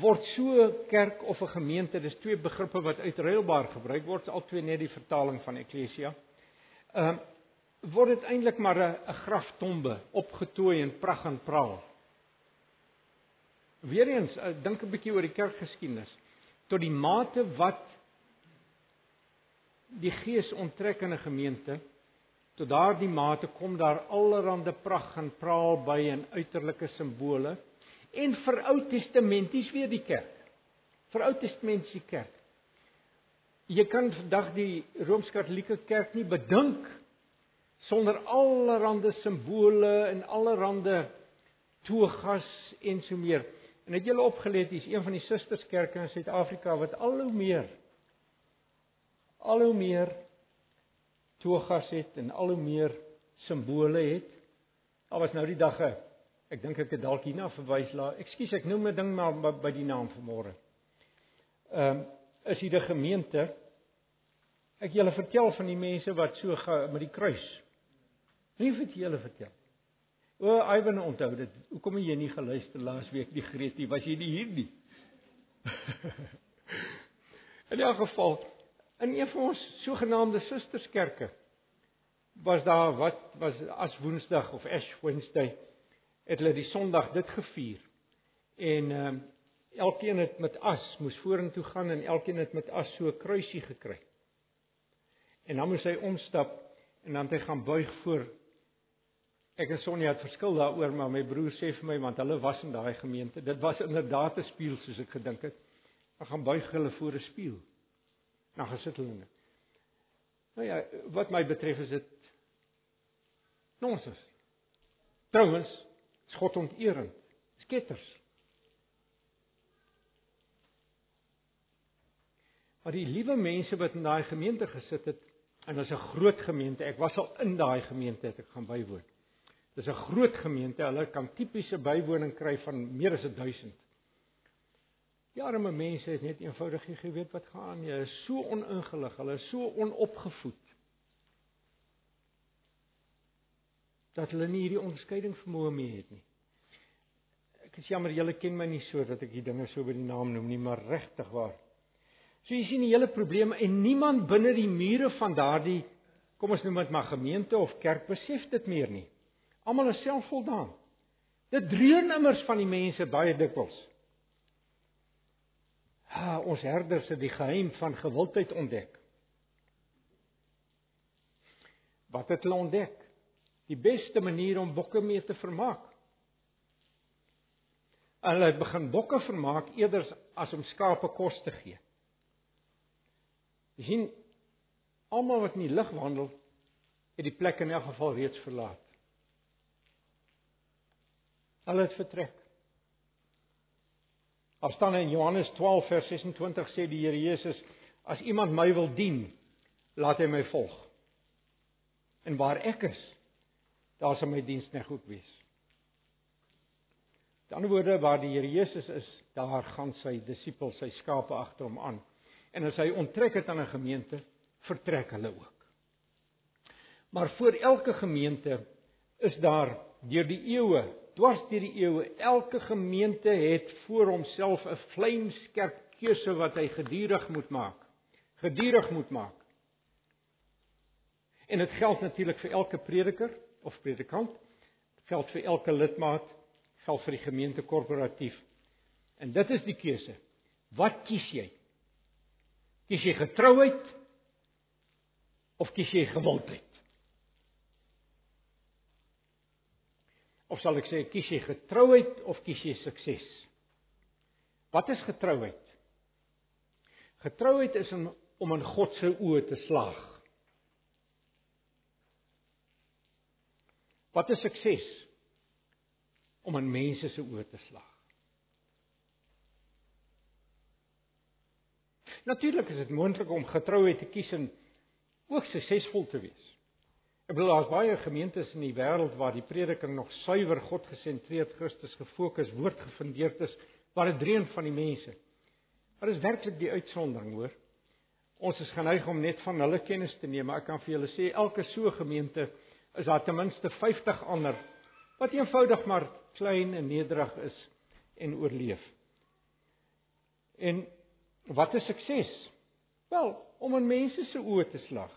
Speaker 1: word so kerk of 'n gemeente, dis twee begrippe wat uitruilbaar gebruik word, al twee net die vertaling van eklesia. Ehm um, word dit eintlik maar 'n graftombe opgetooi in pragt en praal. Weereens, uh, dink 'n bietjie oor die kerkgeskiedenis tot die mate wat die gees onttrek in 'n gemeente tot daardie mate kom daar allerlei pragt en praal by en uiterlike simbole en vir Ou Testamenties weer die kerk. Vir Ou Testamentiese kerk. Jy kan vandag die Rooms-Katolieke kerk nie bedink sonder allerlei simbole en allerlei togas en so meer. En het julle opgelet, hier's een van die susterskerke in Suid-Afrika wat al hoe meer al hoe meer togas het en al hoe meer simbole het. Al was nou die dag 'n Ek dink ek het dalk hierna verwys la. Ekskuus, ek noem 'n ding maar by die naam vanmôre. Ehm um, is hier die gemeente. Ek julle vertel van die mense wat so met die kruis. Wie het julle vertel? O, Ivan onthou dit. Hoekom het jy nie geluister laas week die Greetie? Was jy nie hier nie? in elk geval, in een van ons sogenaamde susterskerke was daar wat was as Woensdag of Ash Wednesday het hulle die Sondag dit gevier. En ehm um, elkeen het met as moes vorentoe gaan en elkeen het met as so 'n kruisie gekry. En dan moes hy omstap en dan het hy gaan buig voor Ek en Sonja het verskil daaroor, maar my broer sê vir my want hulle was in daai gemeente. Dit was inderdaad 'n spieël soos ek gedink het. Dan gaan buig hulle voor 'n spieël. Dan gesit hulle. Nou ja, wat my betref is dit nonsens. Trouwens, Dis God onteerend. Sketters. Maar die liewe mense wat in daai gemeente gesit het, en dit is 'n groot gemeente. Ek was al in daai gemeente ek gaan bywoon. Dis 'n groot gemeente. Hulle kan tipiese bywoning kry van meer as 1000. Die arme mense het net eenvoudig nie geweet wat gaan aan nie. Hulle is so oningelig, hulle is so onopgevoed. dat hulle nie hierdie onderskeiding vermoë meer het nie. Ek is jammer julle ken my nie so dat ek die dinge so by die naam noem nie, maar regtig waar. So jy sien die hele probleem en niemand binne die mure van daardie kom ons noem dit maar gemeente of kerk besef dit meer nie. Almal is selfvoldaan. Dit dreun immers van die mense baie dikwels. Ha, ons herders het die geheim van gewildheid ontdek. Wat het hulle ontdek? die beste manier om bokke mee te vermaak. Hulle het begin bokke vermaak eerder as om skape kos te gee. Jy sien almal wat in die lig wandel, het die plek in elk geval reeds verlaat. Hulle het vertrek. Afstaan in Johannes 12 vers 26 sê die Here Jesus, as iemand my wil dien, laat hy my volg. En waar ek is, daar sal my dienskneg ook wees. Met ander woorde waar die Here Jesus is, daar gaan sy disippels, sy skape agter hom aan. En as hy onttrek het aan 'n gemeente, vertrek hulle ook. Maar voor elke gemeente is daar deur die eeue, dwars deur die eeue, elke gemeente het voor homself 'n vlamskerp keuse wat hy gedurig moet maak. Gedurig moet maak. En dit geld natuurlik vir elke prediker, of predikant, geld vir elke lidmaat, geld vir die gemeente korporatief. En dit is die keuse. Wat kies jy? Kies jy getrouheid of kies jy gewildheid? Of sal ek sê kies jy getrouheid of kies jy sukses? Wat is getrouheid? Getrouheid is om in God se oë te slaag. Wat is sukses? Om in mense se oë te slag. Natuurlik is dit moontlik om getrouheid te kies en ook suksesvol te wees. Ek bedoel daar's baie gemeentes in die wêreld waar die prediking nog suiwer God gesentreerd, Christus gefokus, woord gefundeerd is, waar dit dreun van die mense. Maar is werklik die uitsondering, hoor. Ons is geneig om net van hulle kennis te neem, maar ek kan vir julle sê elke so gemeente is daar ten minste 50 ander wat eenvoudig maar klein en nederig is en oorleef. En wat is sukses? Wel, om in mense se oë te slag.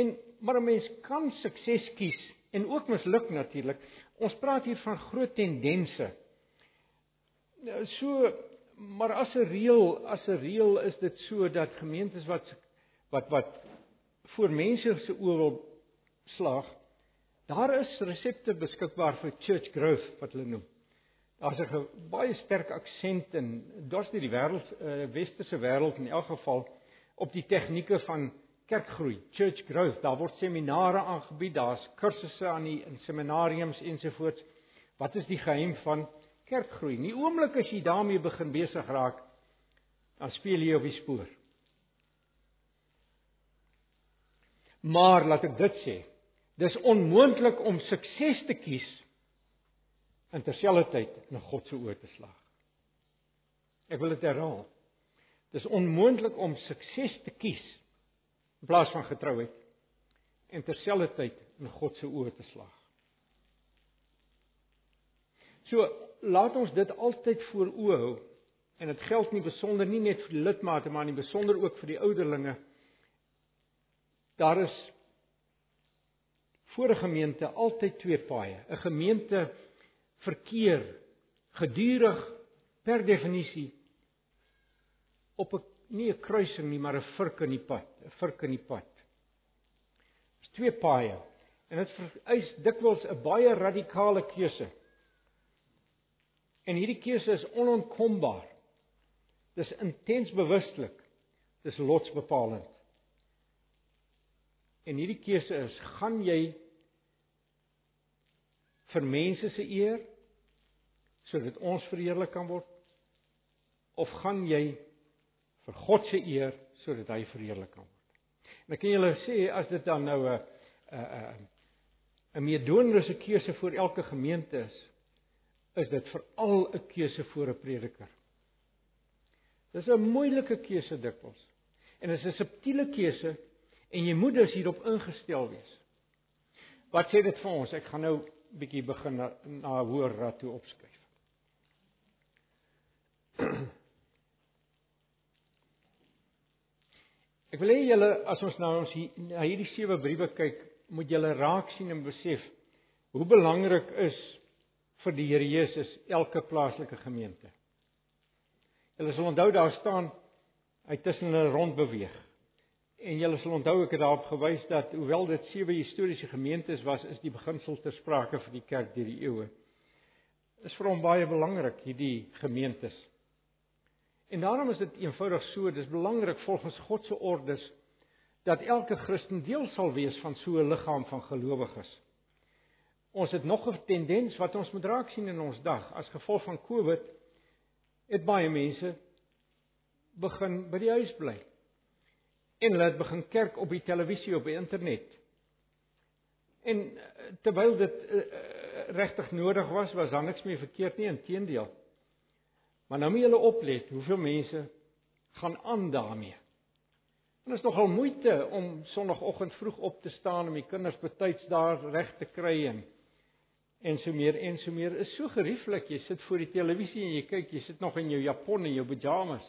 Speaker 1: En maar 'n mens kan sukses kies en ook misluk natuurlik. Ons praat hier van groot tendense. Nou, so maar as 'n reël, as 'n reël is dit so dat gemeentes wat wat wat voor mense se oë wil slag, daar is resepte beskikbaar vir church growth wat hulle noem. Daar's 'n baie sterk aksent in dors die wêreld uh, westerse wêreld in elk geval op die tegnieke van kerkgroei, church growth. Daar word seminare aangebied, daar's kursusse aan die in seminariums ensovoorts. Wat is die geheim van kerkgroei. Nie oomblik as jy daarmee begin besig raak, dan speel jy op die spoor. Maar laat ek dit sê, dis onmoontlik om sukses te kies in terselfdertyd na God se oë te slag. Ek wil dit herhaal. Dis onmoontlik om sukses te kies in plaas van getrouheid en terselfdertyd na God se oë te slag. So laat ons dit altyd voor oë hou en dit geld nie besonder nie net vir die lidmate maar nie besonder ook vir die ouderlinge. Daar is voor 'n gemeente altyd twee paaie. 'n Gemeente verkeer gedurig per definisie op 'n nie 'n kruising nie, maar 'n vurk in die pad, 'n vurk in die pad. Dis twee paaie en dit vereis dikwels 'n baie radikale keuse. En hierdie keuse is onontkombaar. Dis intens bewustelik. Dis lotsbepalend. En hierdie keuse is: gaan jy vir mense se eer sodat ons verheerlik kan word of gaan jy vir God se eer sodat hy verheerlik kan word? En ek kan julle sê as dit dan nou 'n 'n 'n meedoenlose keuse vir elke gemeente is, is dit veral 'n keuse vir 'n prediker. Dis 'n moeilike keuse dikwels. En dit is 'n subtiele keuse en jy moet dus hierop ingestel wees. Wat sê dit vir ons? Ek gaan nou bietjie begin na, na hoër raad toe opskryf. Ek wil hê julle as ons nou ons hier, na hierdie sewe briewe kyk, moet julle raak sien en besef hoe belangrik is vir die Here Jesus elke plaaslike gemeente. Julle sal onthou daar staan hy tussen hulle rond beweeg. En julle sal onthou ek het daarop gewys dat hoewel dit sewe historiese gemeentes was, is die beginsel ter sprake vir die kerk deur die eeue. Is vir hom baie belangrik hierdie gemeentes. En daarom is dit eenvoudig so, dis belangrik volgens God se ordes dat elke Christen deel sal wees van so 'n liggaam van gelowiges. Ons het nog 'n tendens wat ons moet raak sien in ons dag as gevolg van Covid het baie mense begin by die huis bly. En hulle het begin kerk op die televisie op die internet. En eh, terwyl dit uh, regtig nodig was, was daar niks meer verkeerd nie, inteendeel. Maar nou moet julle oplet, hoeveel mense gaan aan daarmee. En is nogal moeite om sonoggend vroeg op te staan om die kinders betyds daar reg te kry en en so meer en so meer. Is so gerieflik jy sit voor die televisie en jy kyk jy sit nog in jou japon en jou pyjamas.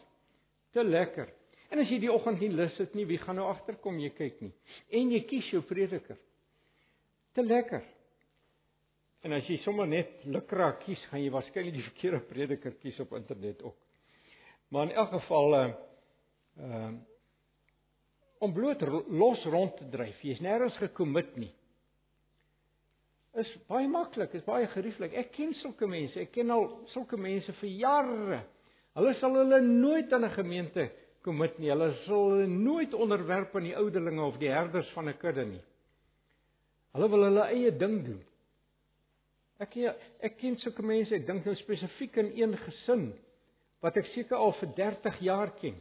Speaker 1: Te lekker. En as jy die oggend nie lus het nie wie gaan nou agterkom jy kyk nie? En jy kies jou prediker. Te lekker en as jy sommer net lukra kies gaan jy waarskynlik die verkeerde prediker kies op internet ook maar in elk geval uh uh om bloot los rond te dryf jy's nêrens gekommit nie is baie maklik, is baie gerieflik. Ek ken sulke mense. Ek ken al sulke mense vir jare. Hulle sal hulle nooit aan 'n gemeente kommit nie. Hulle sal hulle nooit onderwerp aan die ouderlinge of die herders van 'n kudde nie. Hulle wil hulle eie ding doen. Ek ek ken sulke mense. Ek dink nou spesifiek in een gesin wat ek seker al vir 30 jaar ken.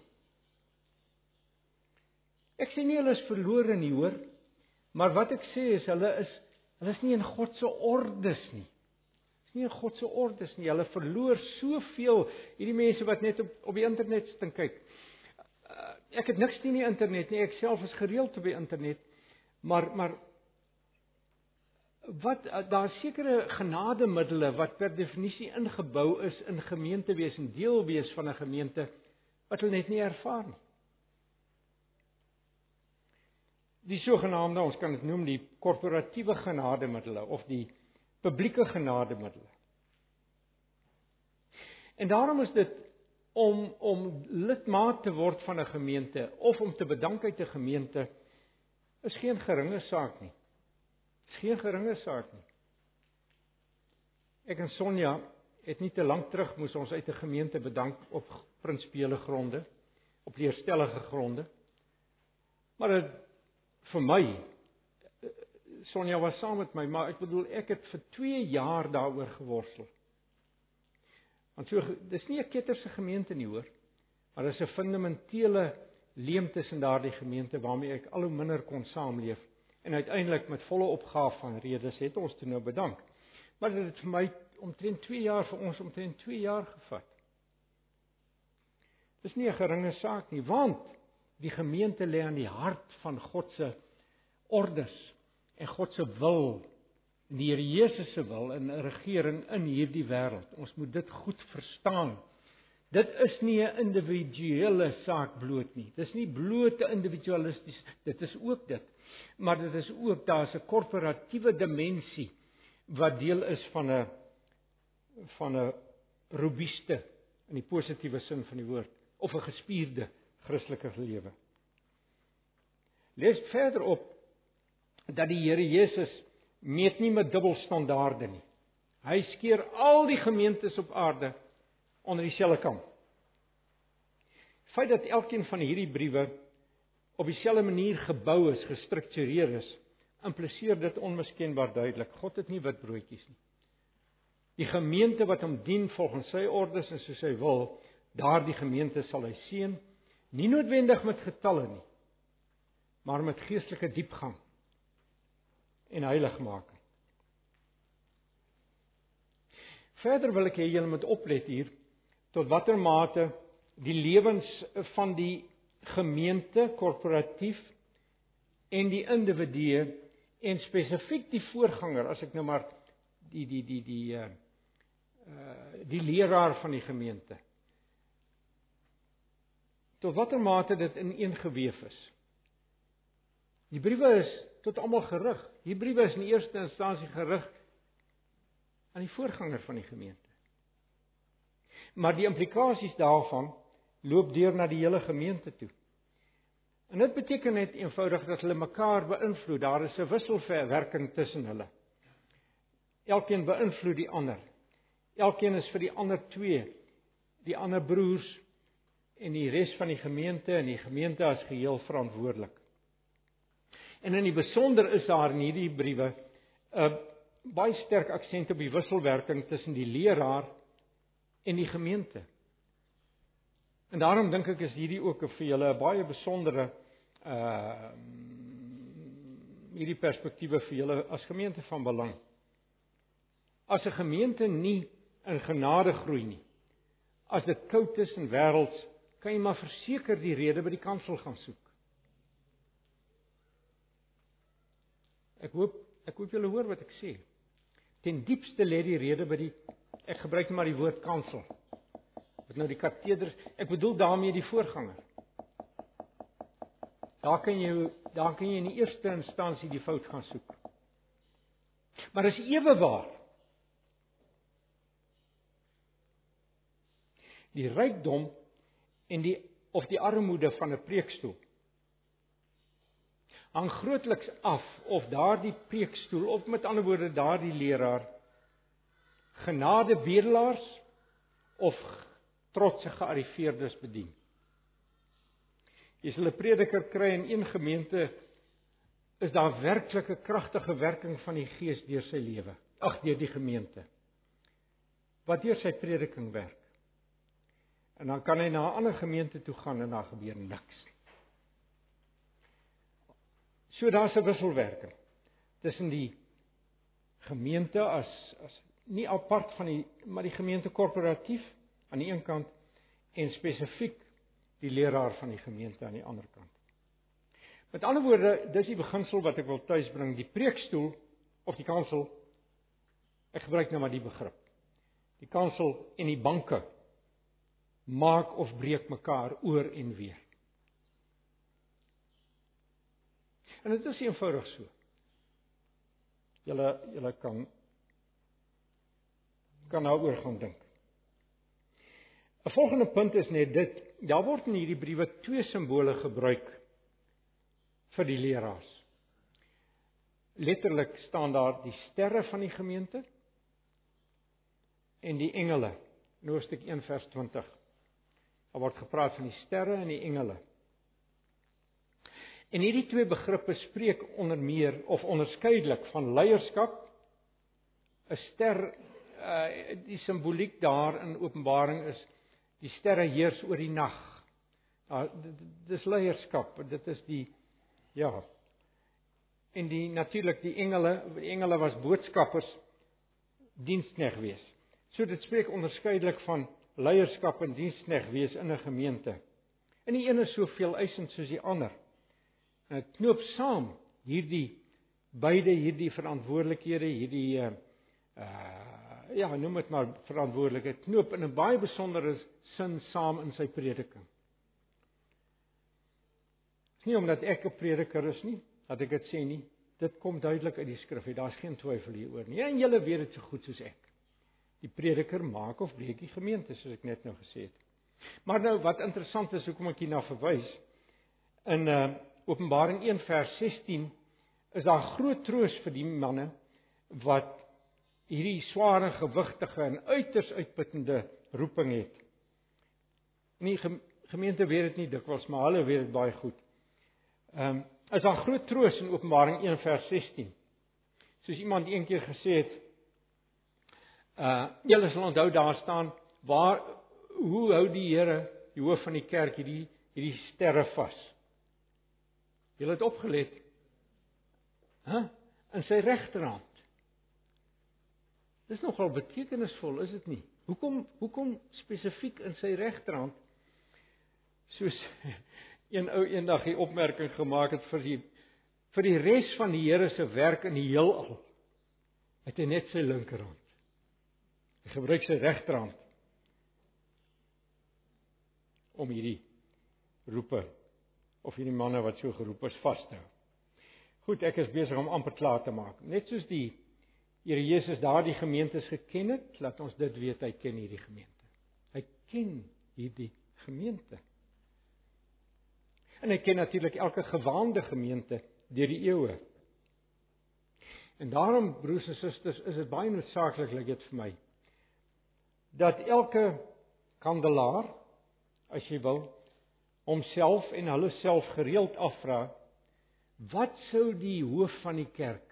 Speaker 1: Ek sê nie hulle is verlore nie, hoor. Maar wat ek sê is hulle is Hulle is nie in God se ordes nie. Dis nie in God se ordes nie. Hulle verloor soveel hierdie mense wat net op op die internet sit kyk. Uh, ek het niks teen die internet nie. Ek self is gereeld op die internet. Maar maar wat uh, daar sekere genademiddels wat per definisie ingebou is in gemeente wees en deel wees van 'n gemeente wat hulle net nie ervaar nie. Die sogenaamde ons kan dit noem die korporatiewe genademiddels of die publieke genademiddels. En daarom is dit om om lidmaat te word van 'n gemeente of om te bedank uit 'n gemeente is geen geringe saak nie. Is geen geringe saak nie. Ek en Sonja het nie te lank terug moes ons uit 'n gemeente bedank op prinsipiele gronde, op leerstellige gronde. Maar dit vir my Sonja was saam met my, maar ek bedoel ek het vir 2 jaar daaroor geworstel. Want so dis nie 'n ketterse gemeente nie hoor, maar dis 'n fundamentele leemte in daardie gemeente waarmee ek al hoe minder kon saamleef en uiteindelik met volle opgaaf van redes het ons toe nou bedank. Maar dit het vir my omtrent 2 jaar vir ons omtrent 2 jaar gevat. Dis nie 'n geringe saak nie, want die gemeente lê aan die hart van God se ordes en God se wil, die Here Jesus se wil in 'n regering in hierdie wêreld. Ons moet dit goed verstaan. Dit is nie 'n individuele saak bloot nie. Dis nie bloot individualisties, dit is ook dit. Maar dit is ook daar's 'n korporatiewe dimensie wat deel is van 'n van 'n robuuste in die positiewe sin van die woord of 'n gespierde Christelike lewe. Lees verder op dat die Here Jesus meet nie met dubbelstandaarde nie. Hy skeer al die gemeentes op aarde onder dieselfde kam. Feit dat elkeen van hierdie briewe op dieselfde manier gebou is, gestruktureer is, impliseer dit onmiskenbaar duidelik. God het nie wit broodjies nie. Die gemeente wat hom dien volgens sy ordes en soos hy wil, daardie gemeente sal hy seën, nie noodwendig met getalle nie, maar met geestelike diepgang en heiligmaking. Verder wil ek hê julle moet oplet hier tot watter mate die lewens van die gemeente korporatief en die individue en spesifiek die voorganger as ek nou maar die die die die uh die leraar van die gemeente tot watter mate dit ineengeweef is. Die briewe is tot almal gerig. Die briewe is in eerste instansie gerig aan die voorganger van die gemeente. Maar die implikasies daarvan loop deur na die hele gemeente toe. En dit beteken net eenvoudig dat hulle mekaar beïnvloed. Daar is 'n wisselwerking tussen hulle. Elkeen beïnvloed die ander. Elkeen is vir die ander twee, die ander broers en die res van die gemeente en die gemeente as geheel verantwoordelik. En in die besonder is daar in hierdie briewe 'n baie sterk aksent op die wisselwerking tussen die leraar en die gemeente. En daarom dink ek is hierdie ook vir julle 'n baie besondere uh hierdie perspektiewe vir julle as gemeente van belang. As 'n gemeente nie in genade groei nie, as dit koud is en wêrelds, kan jy maar verseker die rede by die kansel gaan soek. Ek hoop ek hoop julle hoor wat ek sê. Ten diepste lê die rede by die ek gebruik maar die woord kansel. Wat nou die kateders, ek bedoel daarmee die voorganger. Daar kan jy daar kan jy in die eerste instansie die fout gaan soek. Maar is ewe waar. Die rykdom en die of die armoede van 'n preekstoel hang grootliks af of daardie preekstoel of met ander woorde daardie leraar genade bedelaars of trotse gearriveerdes bedien. Jy sal 'n prediker kry in een gemeente is daar werklike kragtige werking van die Gees deur sy lewe. Ag deur die gemeente. Wat deur sy prediking werk. En dan kan hy na 'n ander gemeente toe gaan en daar gebeur niks. So daar's 'n wisselwerking tussen die gemeente as as nie apart van die maar die gemeente korporatief aan die een kant en spesifiek die leraar van die gemeente aan die ander kant. Met ander woorde, dis die beginsel wat ek wil tuisbring, die preekstoel of die kansel. Ek gebruik nou maar die begrip. Die kansel en die banke maak of breek mekaar oor en weer. En dit is eenvoudig so. Julle julle kan kan nou oor gaan dink. 'n Volgende punt is net dit, daar word in hierdie briewe twee simbole gebruik vir die leraars. Letterlik staan daar die sterre van die gemeente en die engele. In Hoofstuk 1 vers 20. Daar word gepraat van die sterre en die engele. En hierdie twee begrippe spreek onder meer of onderskeidelik van leierskap. 'n Ster uh die simboliek daar in Openbaring is die sterre heers oor die nag. Daar dis leierskap, dit is die ja. En die natuurlik die engele, die engele was boodskappers dienskneg wees. So dit spreek onderskeidelik van leierskap en dienskneg wees in 'n gemeente. En die een is soveel eisend soos die ander. En dit knoop saam hierdie beide hierdie verantwoordelikhede, hierdie uh uh ja, noem dit maar verantwoordelikheid knoop in 'n baie besondere sin saam in sy prediking. Nie omdat ek 'n prediker is nie dat ek dit sê nie. Dit kom duidelik uit die skrif. Daar's geen twyfel hieroor nie. En julle weet dit so goed soos ek. Die prediker maak of breek die gemeente soos ek net nou gesê het. Maar nou wat interessant is, hoekom ek hierna verwys in uh Openbaring 1 vers 16 is daar groot troos vir die manne wat hierdie sware gewigtige en uiters uitputtende roeping het. Nie gemeente weet dit nie dikwels, maar hulle weet dit baie goed. Ehm um, is daar groot troos in Openbaring 1 vers 16. Soos iemand eendag gesê het, uh julle sal onthou daar staan waar hoe hou die Here die hoof van die kerk hierdie hierdie sterre vas? Julle het opgelet. Hæ? Huh? In sy regterhand. Dis nogal betekenisvol, is dit nie? Hoekom hoekom spesifiek in sy regterhand? Soos een ou eendag die opmerking gemaak het vir die vir die res van die Here se werk in die heelal. Het hy net sy linkerhand. Hy gebruik sy regterhand om hierdie roepe of hierdie manne wat so geroep is vas te hou. Goed, ek is besig om amper klaar te maak. Net soos die Here Jesus daardie gemeentes geken het, laat ons dit weet hy ken hierdie gemeente. Hy ken hierdie gemeente. En hy ken natuurlik elke gewaande gemeente deur die eeue. En daarom broers en susters, is dit baie noodsaaklik lyk dit vir my dat elke kandelaar as jy wil homself en hulle self gereeld afvra wat sou die hoof van die kerk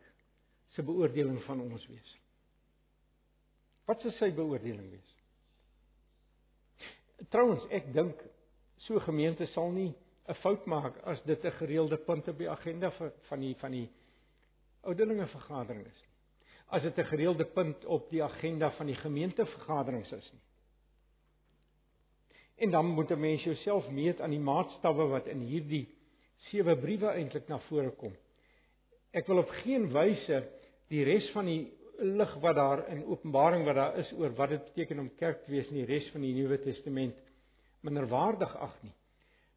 Speaker 1: se beoordeling van ons wees? Wat sou sy beoordeling wees? Trouwens, ek dink so gemeente sal nie 'n fout maak as dit 'n gereelde punt op die agenda vir van die van die ouderlinge vergadering is. As dit 'n gereelde punt op die agenda van die gemeentevergaderings is nie. En dan moet 'n mens jouself meet aan die maatstawwe wat in hierdie sewe briewe eintlik na vore kom. Ek wil op geen wyse die res van die lig wat daar in Openbaring wat daar is oor wat dit beteken om kerk te wees in die res van die Nuwe Testament minderwaardig ag nie.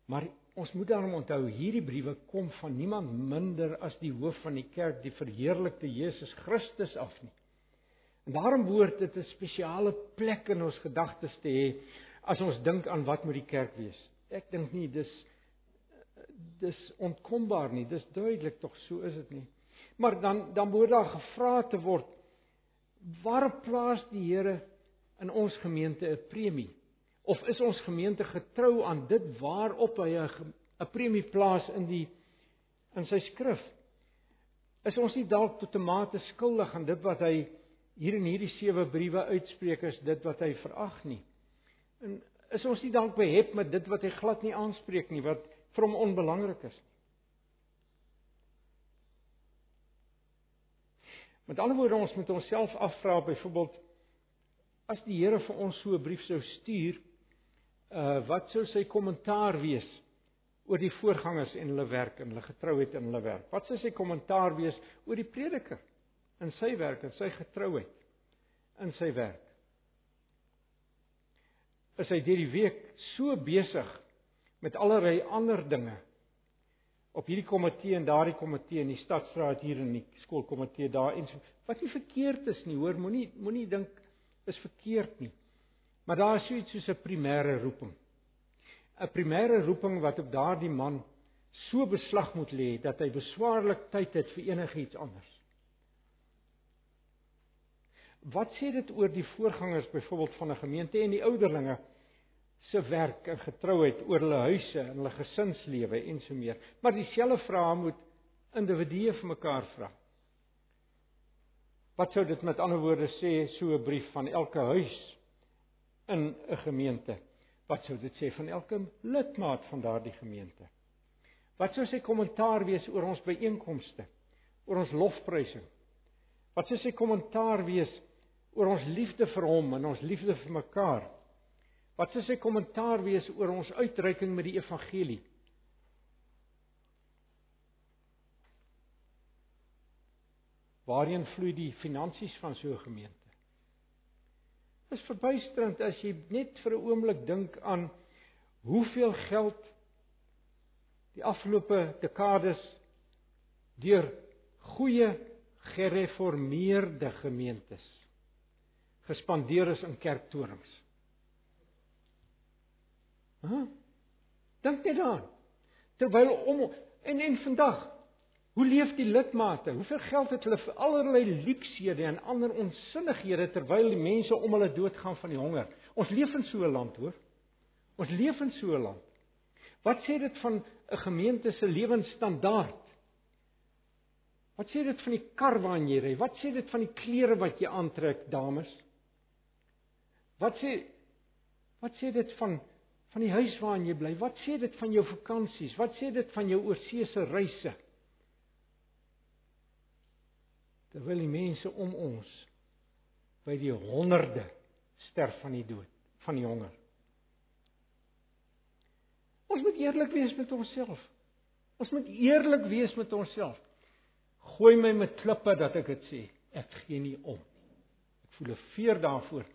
Speaker 1: Maar ons moet daarom onthou hierdie briewe kom van niemand minder as die hoof van die kerk, die verheerlikte Jesus Christus af nie. En daarom behoort dit 'n spesiale plek in ons gedagtes te hê as ons dink aan wat moet die kerk wees. Ek dink nie dis dis ontkombaar nie. Dis duidelik tog so is dit nie. Maar dan dan moet daar gevra te word waarop plaas die Here in ons gemeente 'n premie? Of is ons gemeente getrou aan dit waarop hy 'n premie plaas in die in sy skrif? Is ons nie dalk tot 'n mate skuldig aan dit wat hy hier in hierdie sewe briewe uitspreek is dit wat hy verag nie? En is ons nie dalk behep met dit wat hy glad nie aanspreek nie wat vir hom onbelangrik is nie? Met ander woorde ons moet onsself afvra byvoorbeeld as die Here vir ons so 'n brief sou stuur, uh wat sou sy kommentaar wees oor die voorgangers en hulle werk en hulle getrouheid in hulle werk? Wat sou sy kommentaar wees oor die prediker in sy werk en sy getrouheid in sy werk? Is hy deur die week so besig met allerlei ander dinge op hierdie komitee en daardie komitee in die stadstraat hier in die skoolkomitee daar en so wat nie verkeerd is nie hoor moenie moenie dink is verkeerd nie. Maar daar is so iets soos 'n primêre roeping. 'n primêre roeping wat op daardie man so beslag moet lê dat hy beswaarlik tyd het vir enigiets anders. Wat sê dit oor die voorgangers byvoorbeeld van 'n gemeente en die ouderlinge se werk en getrouheid oor hulle huise en hulle gesinslewe en so meer. Maar dieselfde vrae moet individue vir mekaar vra. Wat sou dit met ander woorde sê so 'n brief van elke huis in 'n gemeente? Wat sou dit sê van elke lidmaat van daardie gemeente? Wat sou sy kommentaar wees oor ons byeenkomste? Oor ons lofprysing? Wat sou sy kommentaar wees oor ons liefde vir hom en ons liefde vir mekaar? Wat sou sy kommentaar wees oor ons uitreiking met die evangelie? Waarheen vloei die finansies van so 'n gemeente? Dit is verbuisterend as jy net vir 'n oomblik dink aan hoeveel geld die afgelope dekades deur goeie gereformeerde gemeentes gespandeer is in kerktorings. Hæ? Dink net daaraan. Terwyl om en en vandag, hoe leef die lidmate? Hoeveel geld het hulle vir allerlei luksede en ander onsinnighede terwyl die mense om hulle doodgaan van die honger? Ons leef in so 'n land, hoor. Ons leef in so 'n land. Wat sê dit van 'n gemeente se lewensstandaard? Wat sê dit van die kar waarin jy ry? Wat sê dit van die klere wat jy aantrek, dames? Wat sê wat sê dit van van die huis waarin jy bly. Wat sê dit van jou vakansies? Wat sê dit van jou oorseese reise? Terwyl die mense om ons by die honderde sterf van die dood, van die honger. Ons moet eerlik wees met onsself. Ons moet eerlik wees met onsself. Gooi my met klippe dat ek dit sê. Ek gee nie om. Ek voel 'n veer daarvoor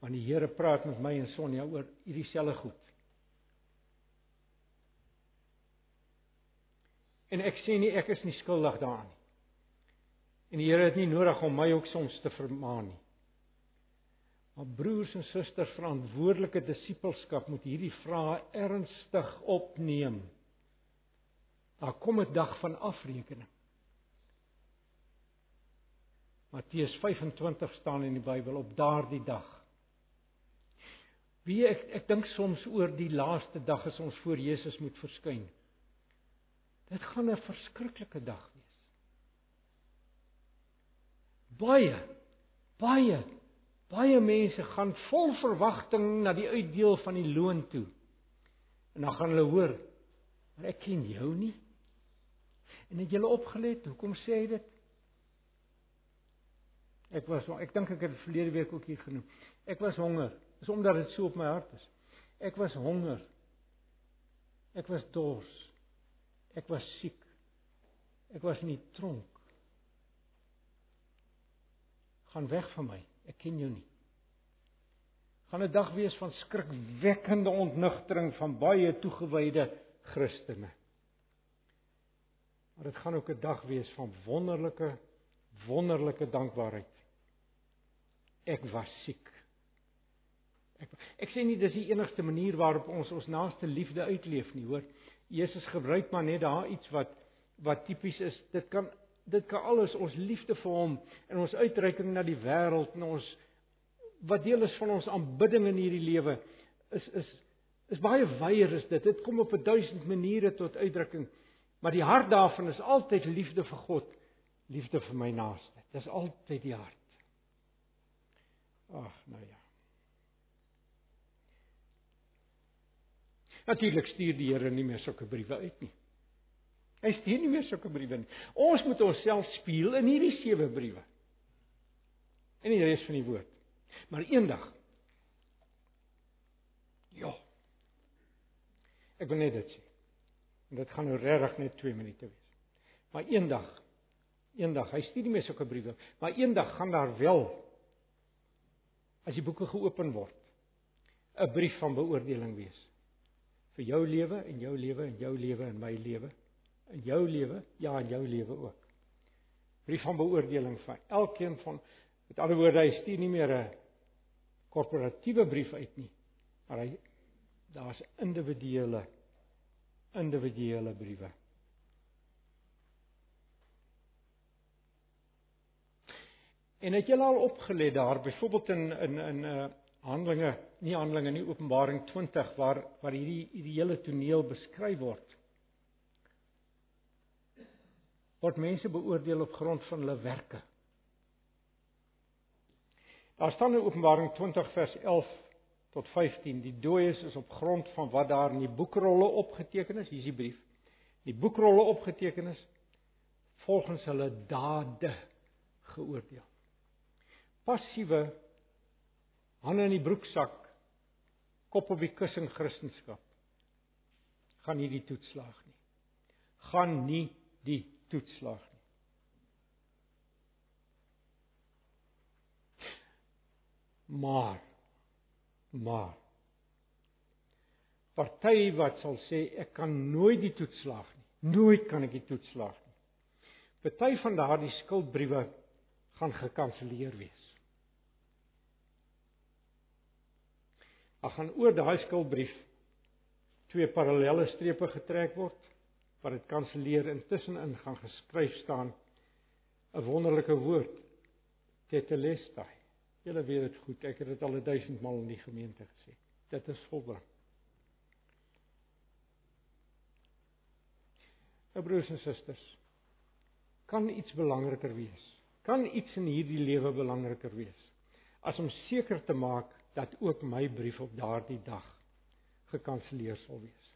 Speaker 1: want die Here praat met my en Sonja oor hierdie selfe goed. En ek sê nie ek is nie skuldig daaraan nie. En die Here het nie nodig om my ook soms te vermaan nie. Maar broers en susters, verantwoordelike disippelskap moet hierdie vrae ernstig opneem. Daar kom 'n dag van afrekening. Matteus 25 staan in die Bybel op daardie dag. Wie ek ek dink soms oor die laaste dag as ons voor Jesus moet verskyn. Dit gaan 'n verskriklike dag wees. Baie baie baie mense gaan vol verwagting na die uitdeel van die loon toe. En dan gaan hulle hoor, maar ek ken jou nie. En het julle opgelet? Hoekom sê hy dit? Ek was ek dink ek het verlede week ook hier genoem. Ek was honger. Dis omdat dit so op my hart is. Ek was honger. Ek was dors. Ek was siek. Ek was in die tronk. Gaan weg van my. Ek ken jou nie. Gaan 'n dag wees van skrikwekkende ontnugtering van baie toegewyde Christene. Maar dit gaan ook 'n dag wees van wonderlike wonderlike dankbaarheid. Ek was siek. Ek ek sê nie dis die enigste manier waarop ons ons naaste liefde uitleef nie, hoor. Jesus gebruik maar net daar iets wat wat tipies is. Dit kan dit kan alles ons liefde vir hom en ons uitreiking na die wêreld en ons wat deel is van ons aanbidding in hierdie lewe is is is baie wyer is dit. Dit kom op 'n duisend maniere tot uitdrukking. Maar die hart daarvan is altyd liefde vir God, liefde vir my naaste. Dis altyd die hart. Ag, nou ja. Natuurlik stuur die Here nie meer sulke briewe uit nie. Hy stuur nie meer sulke briewe nie. Ons moet onsself spieël in hierdie sewe briewe. In die res van die woord. Maar eendag Ja. Ek wil net dit sê. En dit gaan nou regtig net 2 minute wees. Maar eendag eendag, hy stuur nie meer sulke briewe, maar eendag gaan daar wel as die boeke geopen word 'n brief van beoordeling wees vir jou lewe en jou lewe en jou lewe en my lewe in jou lewe, ja in jou lewe ook. Brief van beoordeling vir elkeen van met ander woorde hy stuur nie meer 'n korporatiewe brief uit nie, maar hy daar's individuele individuele briewe. En het julle al opgelet daar byvoorbeeld in in in uh, Handelinge, nie Handelinge nie, Openbaring 20 waar waar hierdie hierdie hele toneel beskryf word. Word mense beoordeel op grond van hulle werke. Daar staan in Openbaring 20 vers 11 tot 15, die dooies is op grond van wat daar in die boekrolle opgeteken is, hier is die brief. Die boekrolle opgeteken is volgens hulle dade geoordeel. Passiewe hande in die broeksak, kop op die kussing Christendom gaan nie die toetslag nie. Gaan nie die toetslag nie. Maar maar party wat sal sê ek kan nooit die toetslag nie. Nooit kan ek die toetslag nie. Party van daardie skuldbriewe gaan gekanselleer wees. Ag gaan oor daai skuldbrief twee parallelle strepe getrek word wat dit kanselleer intussen in gaan geskryf staan 'n wonderlike woord tetelestai Julle weet dit goed. Ek het dit al 1000 maal in die gemeente gesê. Dit is volbring. Nou broers en susters, kan iets belangriker wees? Kan iets in hierdie lewe belangriker wees as om seker te maak dat ook my brief op daardie dag gekanselleer sal wees?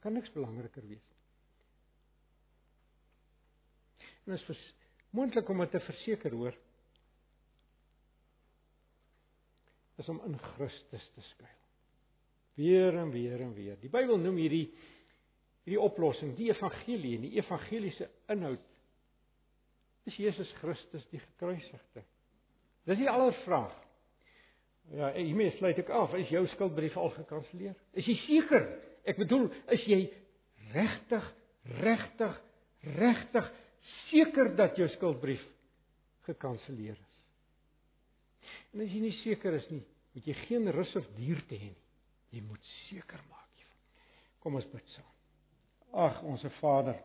Speaker 1: Kan niks belangriker wees nie. En dit is moontlik om dit te verseker hoor. is om in Christus te skuil. Weer en weer en weer. Die Bybel noem hierdie hierdie oplossing, die evangelie en die evangeliese inhoud is Jesus Christus die gekruisigde. Dis die allervraag. Ja, hiermee sluit ek af. Is jou skuldbrief al gekanselleer? Is jy seker? Ek bedoel, is jy regtig, regtig, regtig seker dat jou skuldbrief gekanselleer is? En as jy nie seker is nie, moet jy geen rus of duur te hê nie. Jy moet seker maak hiervan. Kom ons bid saam. Ag, onsse Vader,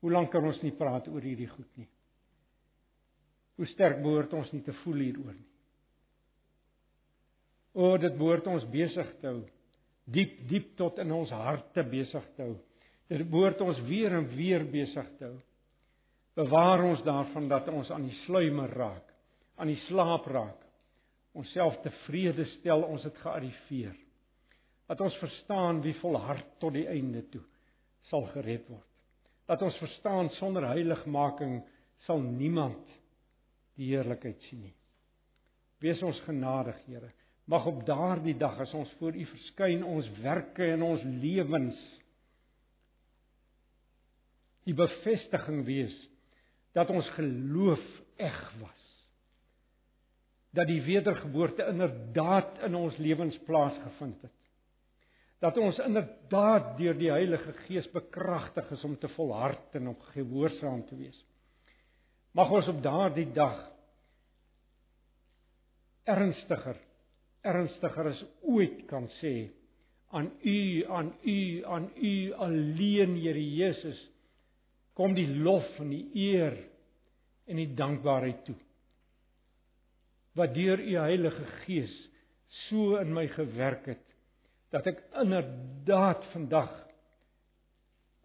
Speaker 1: hoe lank kan ons nie praat oor hierdie goed nie? Hoe sterk behoort ons nie te voel hieroor nie? O, dit behoort ons besig te hou. Diep, diep tot in ons harte besig te hou. Dit behoort ons weer en weer besig te hou. Bewaar ons daarvan dat ons aan die sluimer raak, aan die slaap raak onsself tevrede stel ons het gearriveer. Dat ons verstaan wie volhard tot die einde toe sal gered word. Dat ons verstaan sonder heiligmaking sal niemand die heerlikheid sien nie. Wees ons genadig, Here. Mag op daardie dag as ons voor U verskyn, ons werke en ons lewens die bevestiging wees dat ons geloof eg was dat die wedergeboorte inderdaad in ons lewens plaasgevind het. Dat ons inderdaad deur die Heilige Gees bekragtig is om te volhard en om gehoorsaam te wees. Mag ons op daardie dag ernstiger ernstiger as ooit kan sê aan u aan u aan u alleen Here Jesus kom die lof en die eer en die dankbaarheid toe. Wat deur u Heilige Gees so in my gewerk het dat ek inderdaad vandag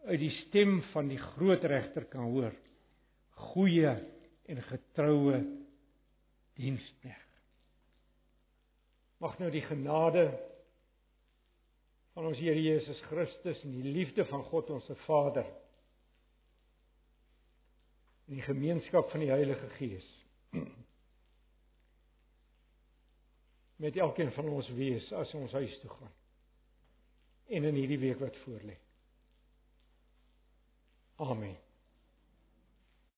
Speaker 1: uit die stem van die groot regter kan hoor goeie en getroue dienskneg mag nou die genade van ons Here Jesus Christus en die liefde van God ons se Vader en die gemeenskap van die Heilige Gees met elkeen van ons wees as ons huis toe gaan. En in hierdie week wat voorlê. Amen.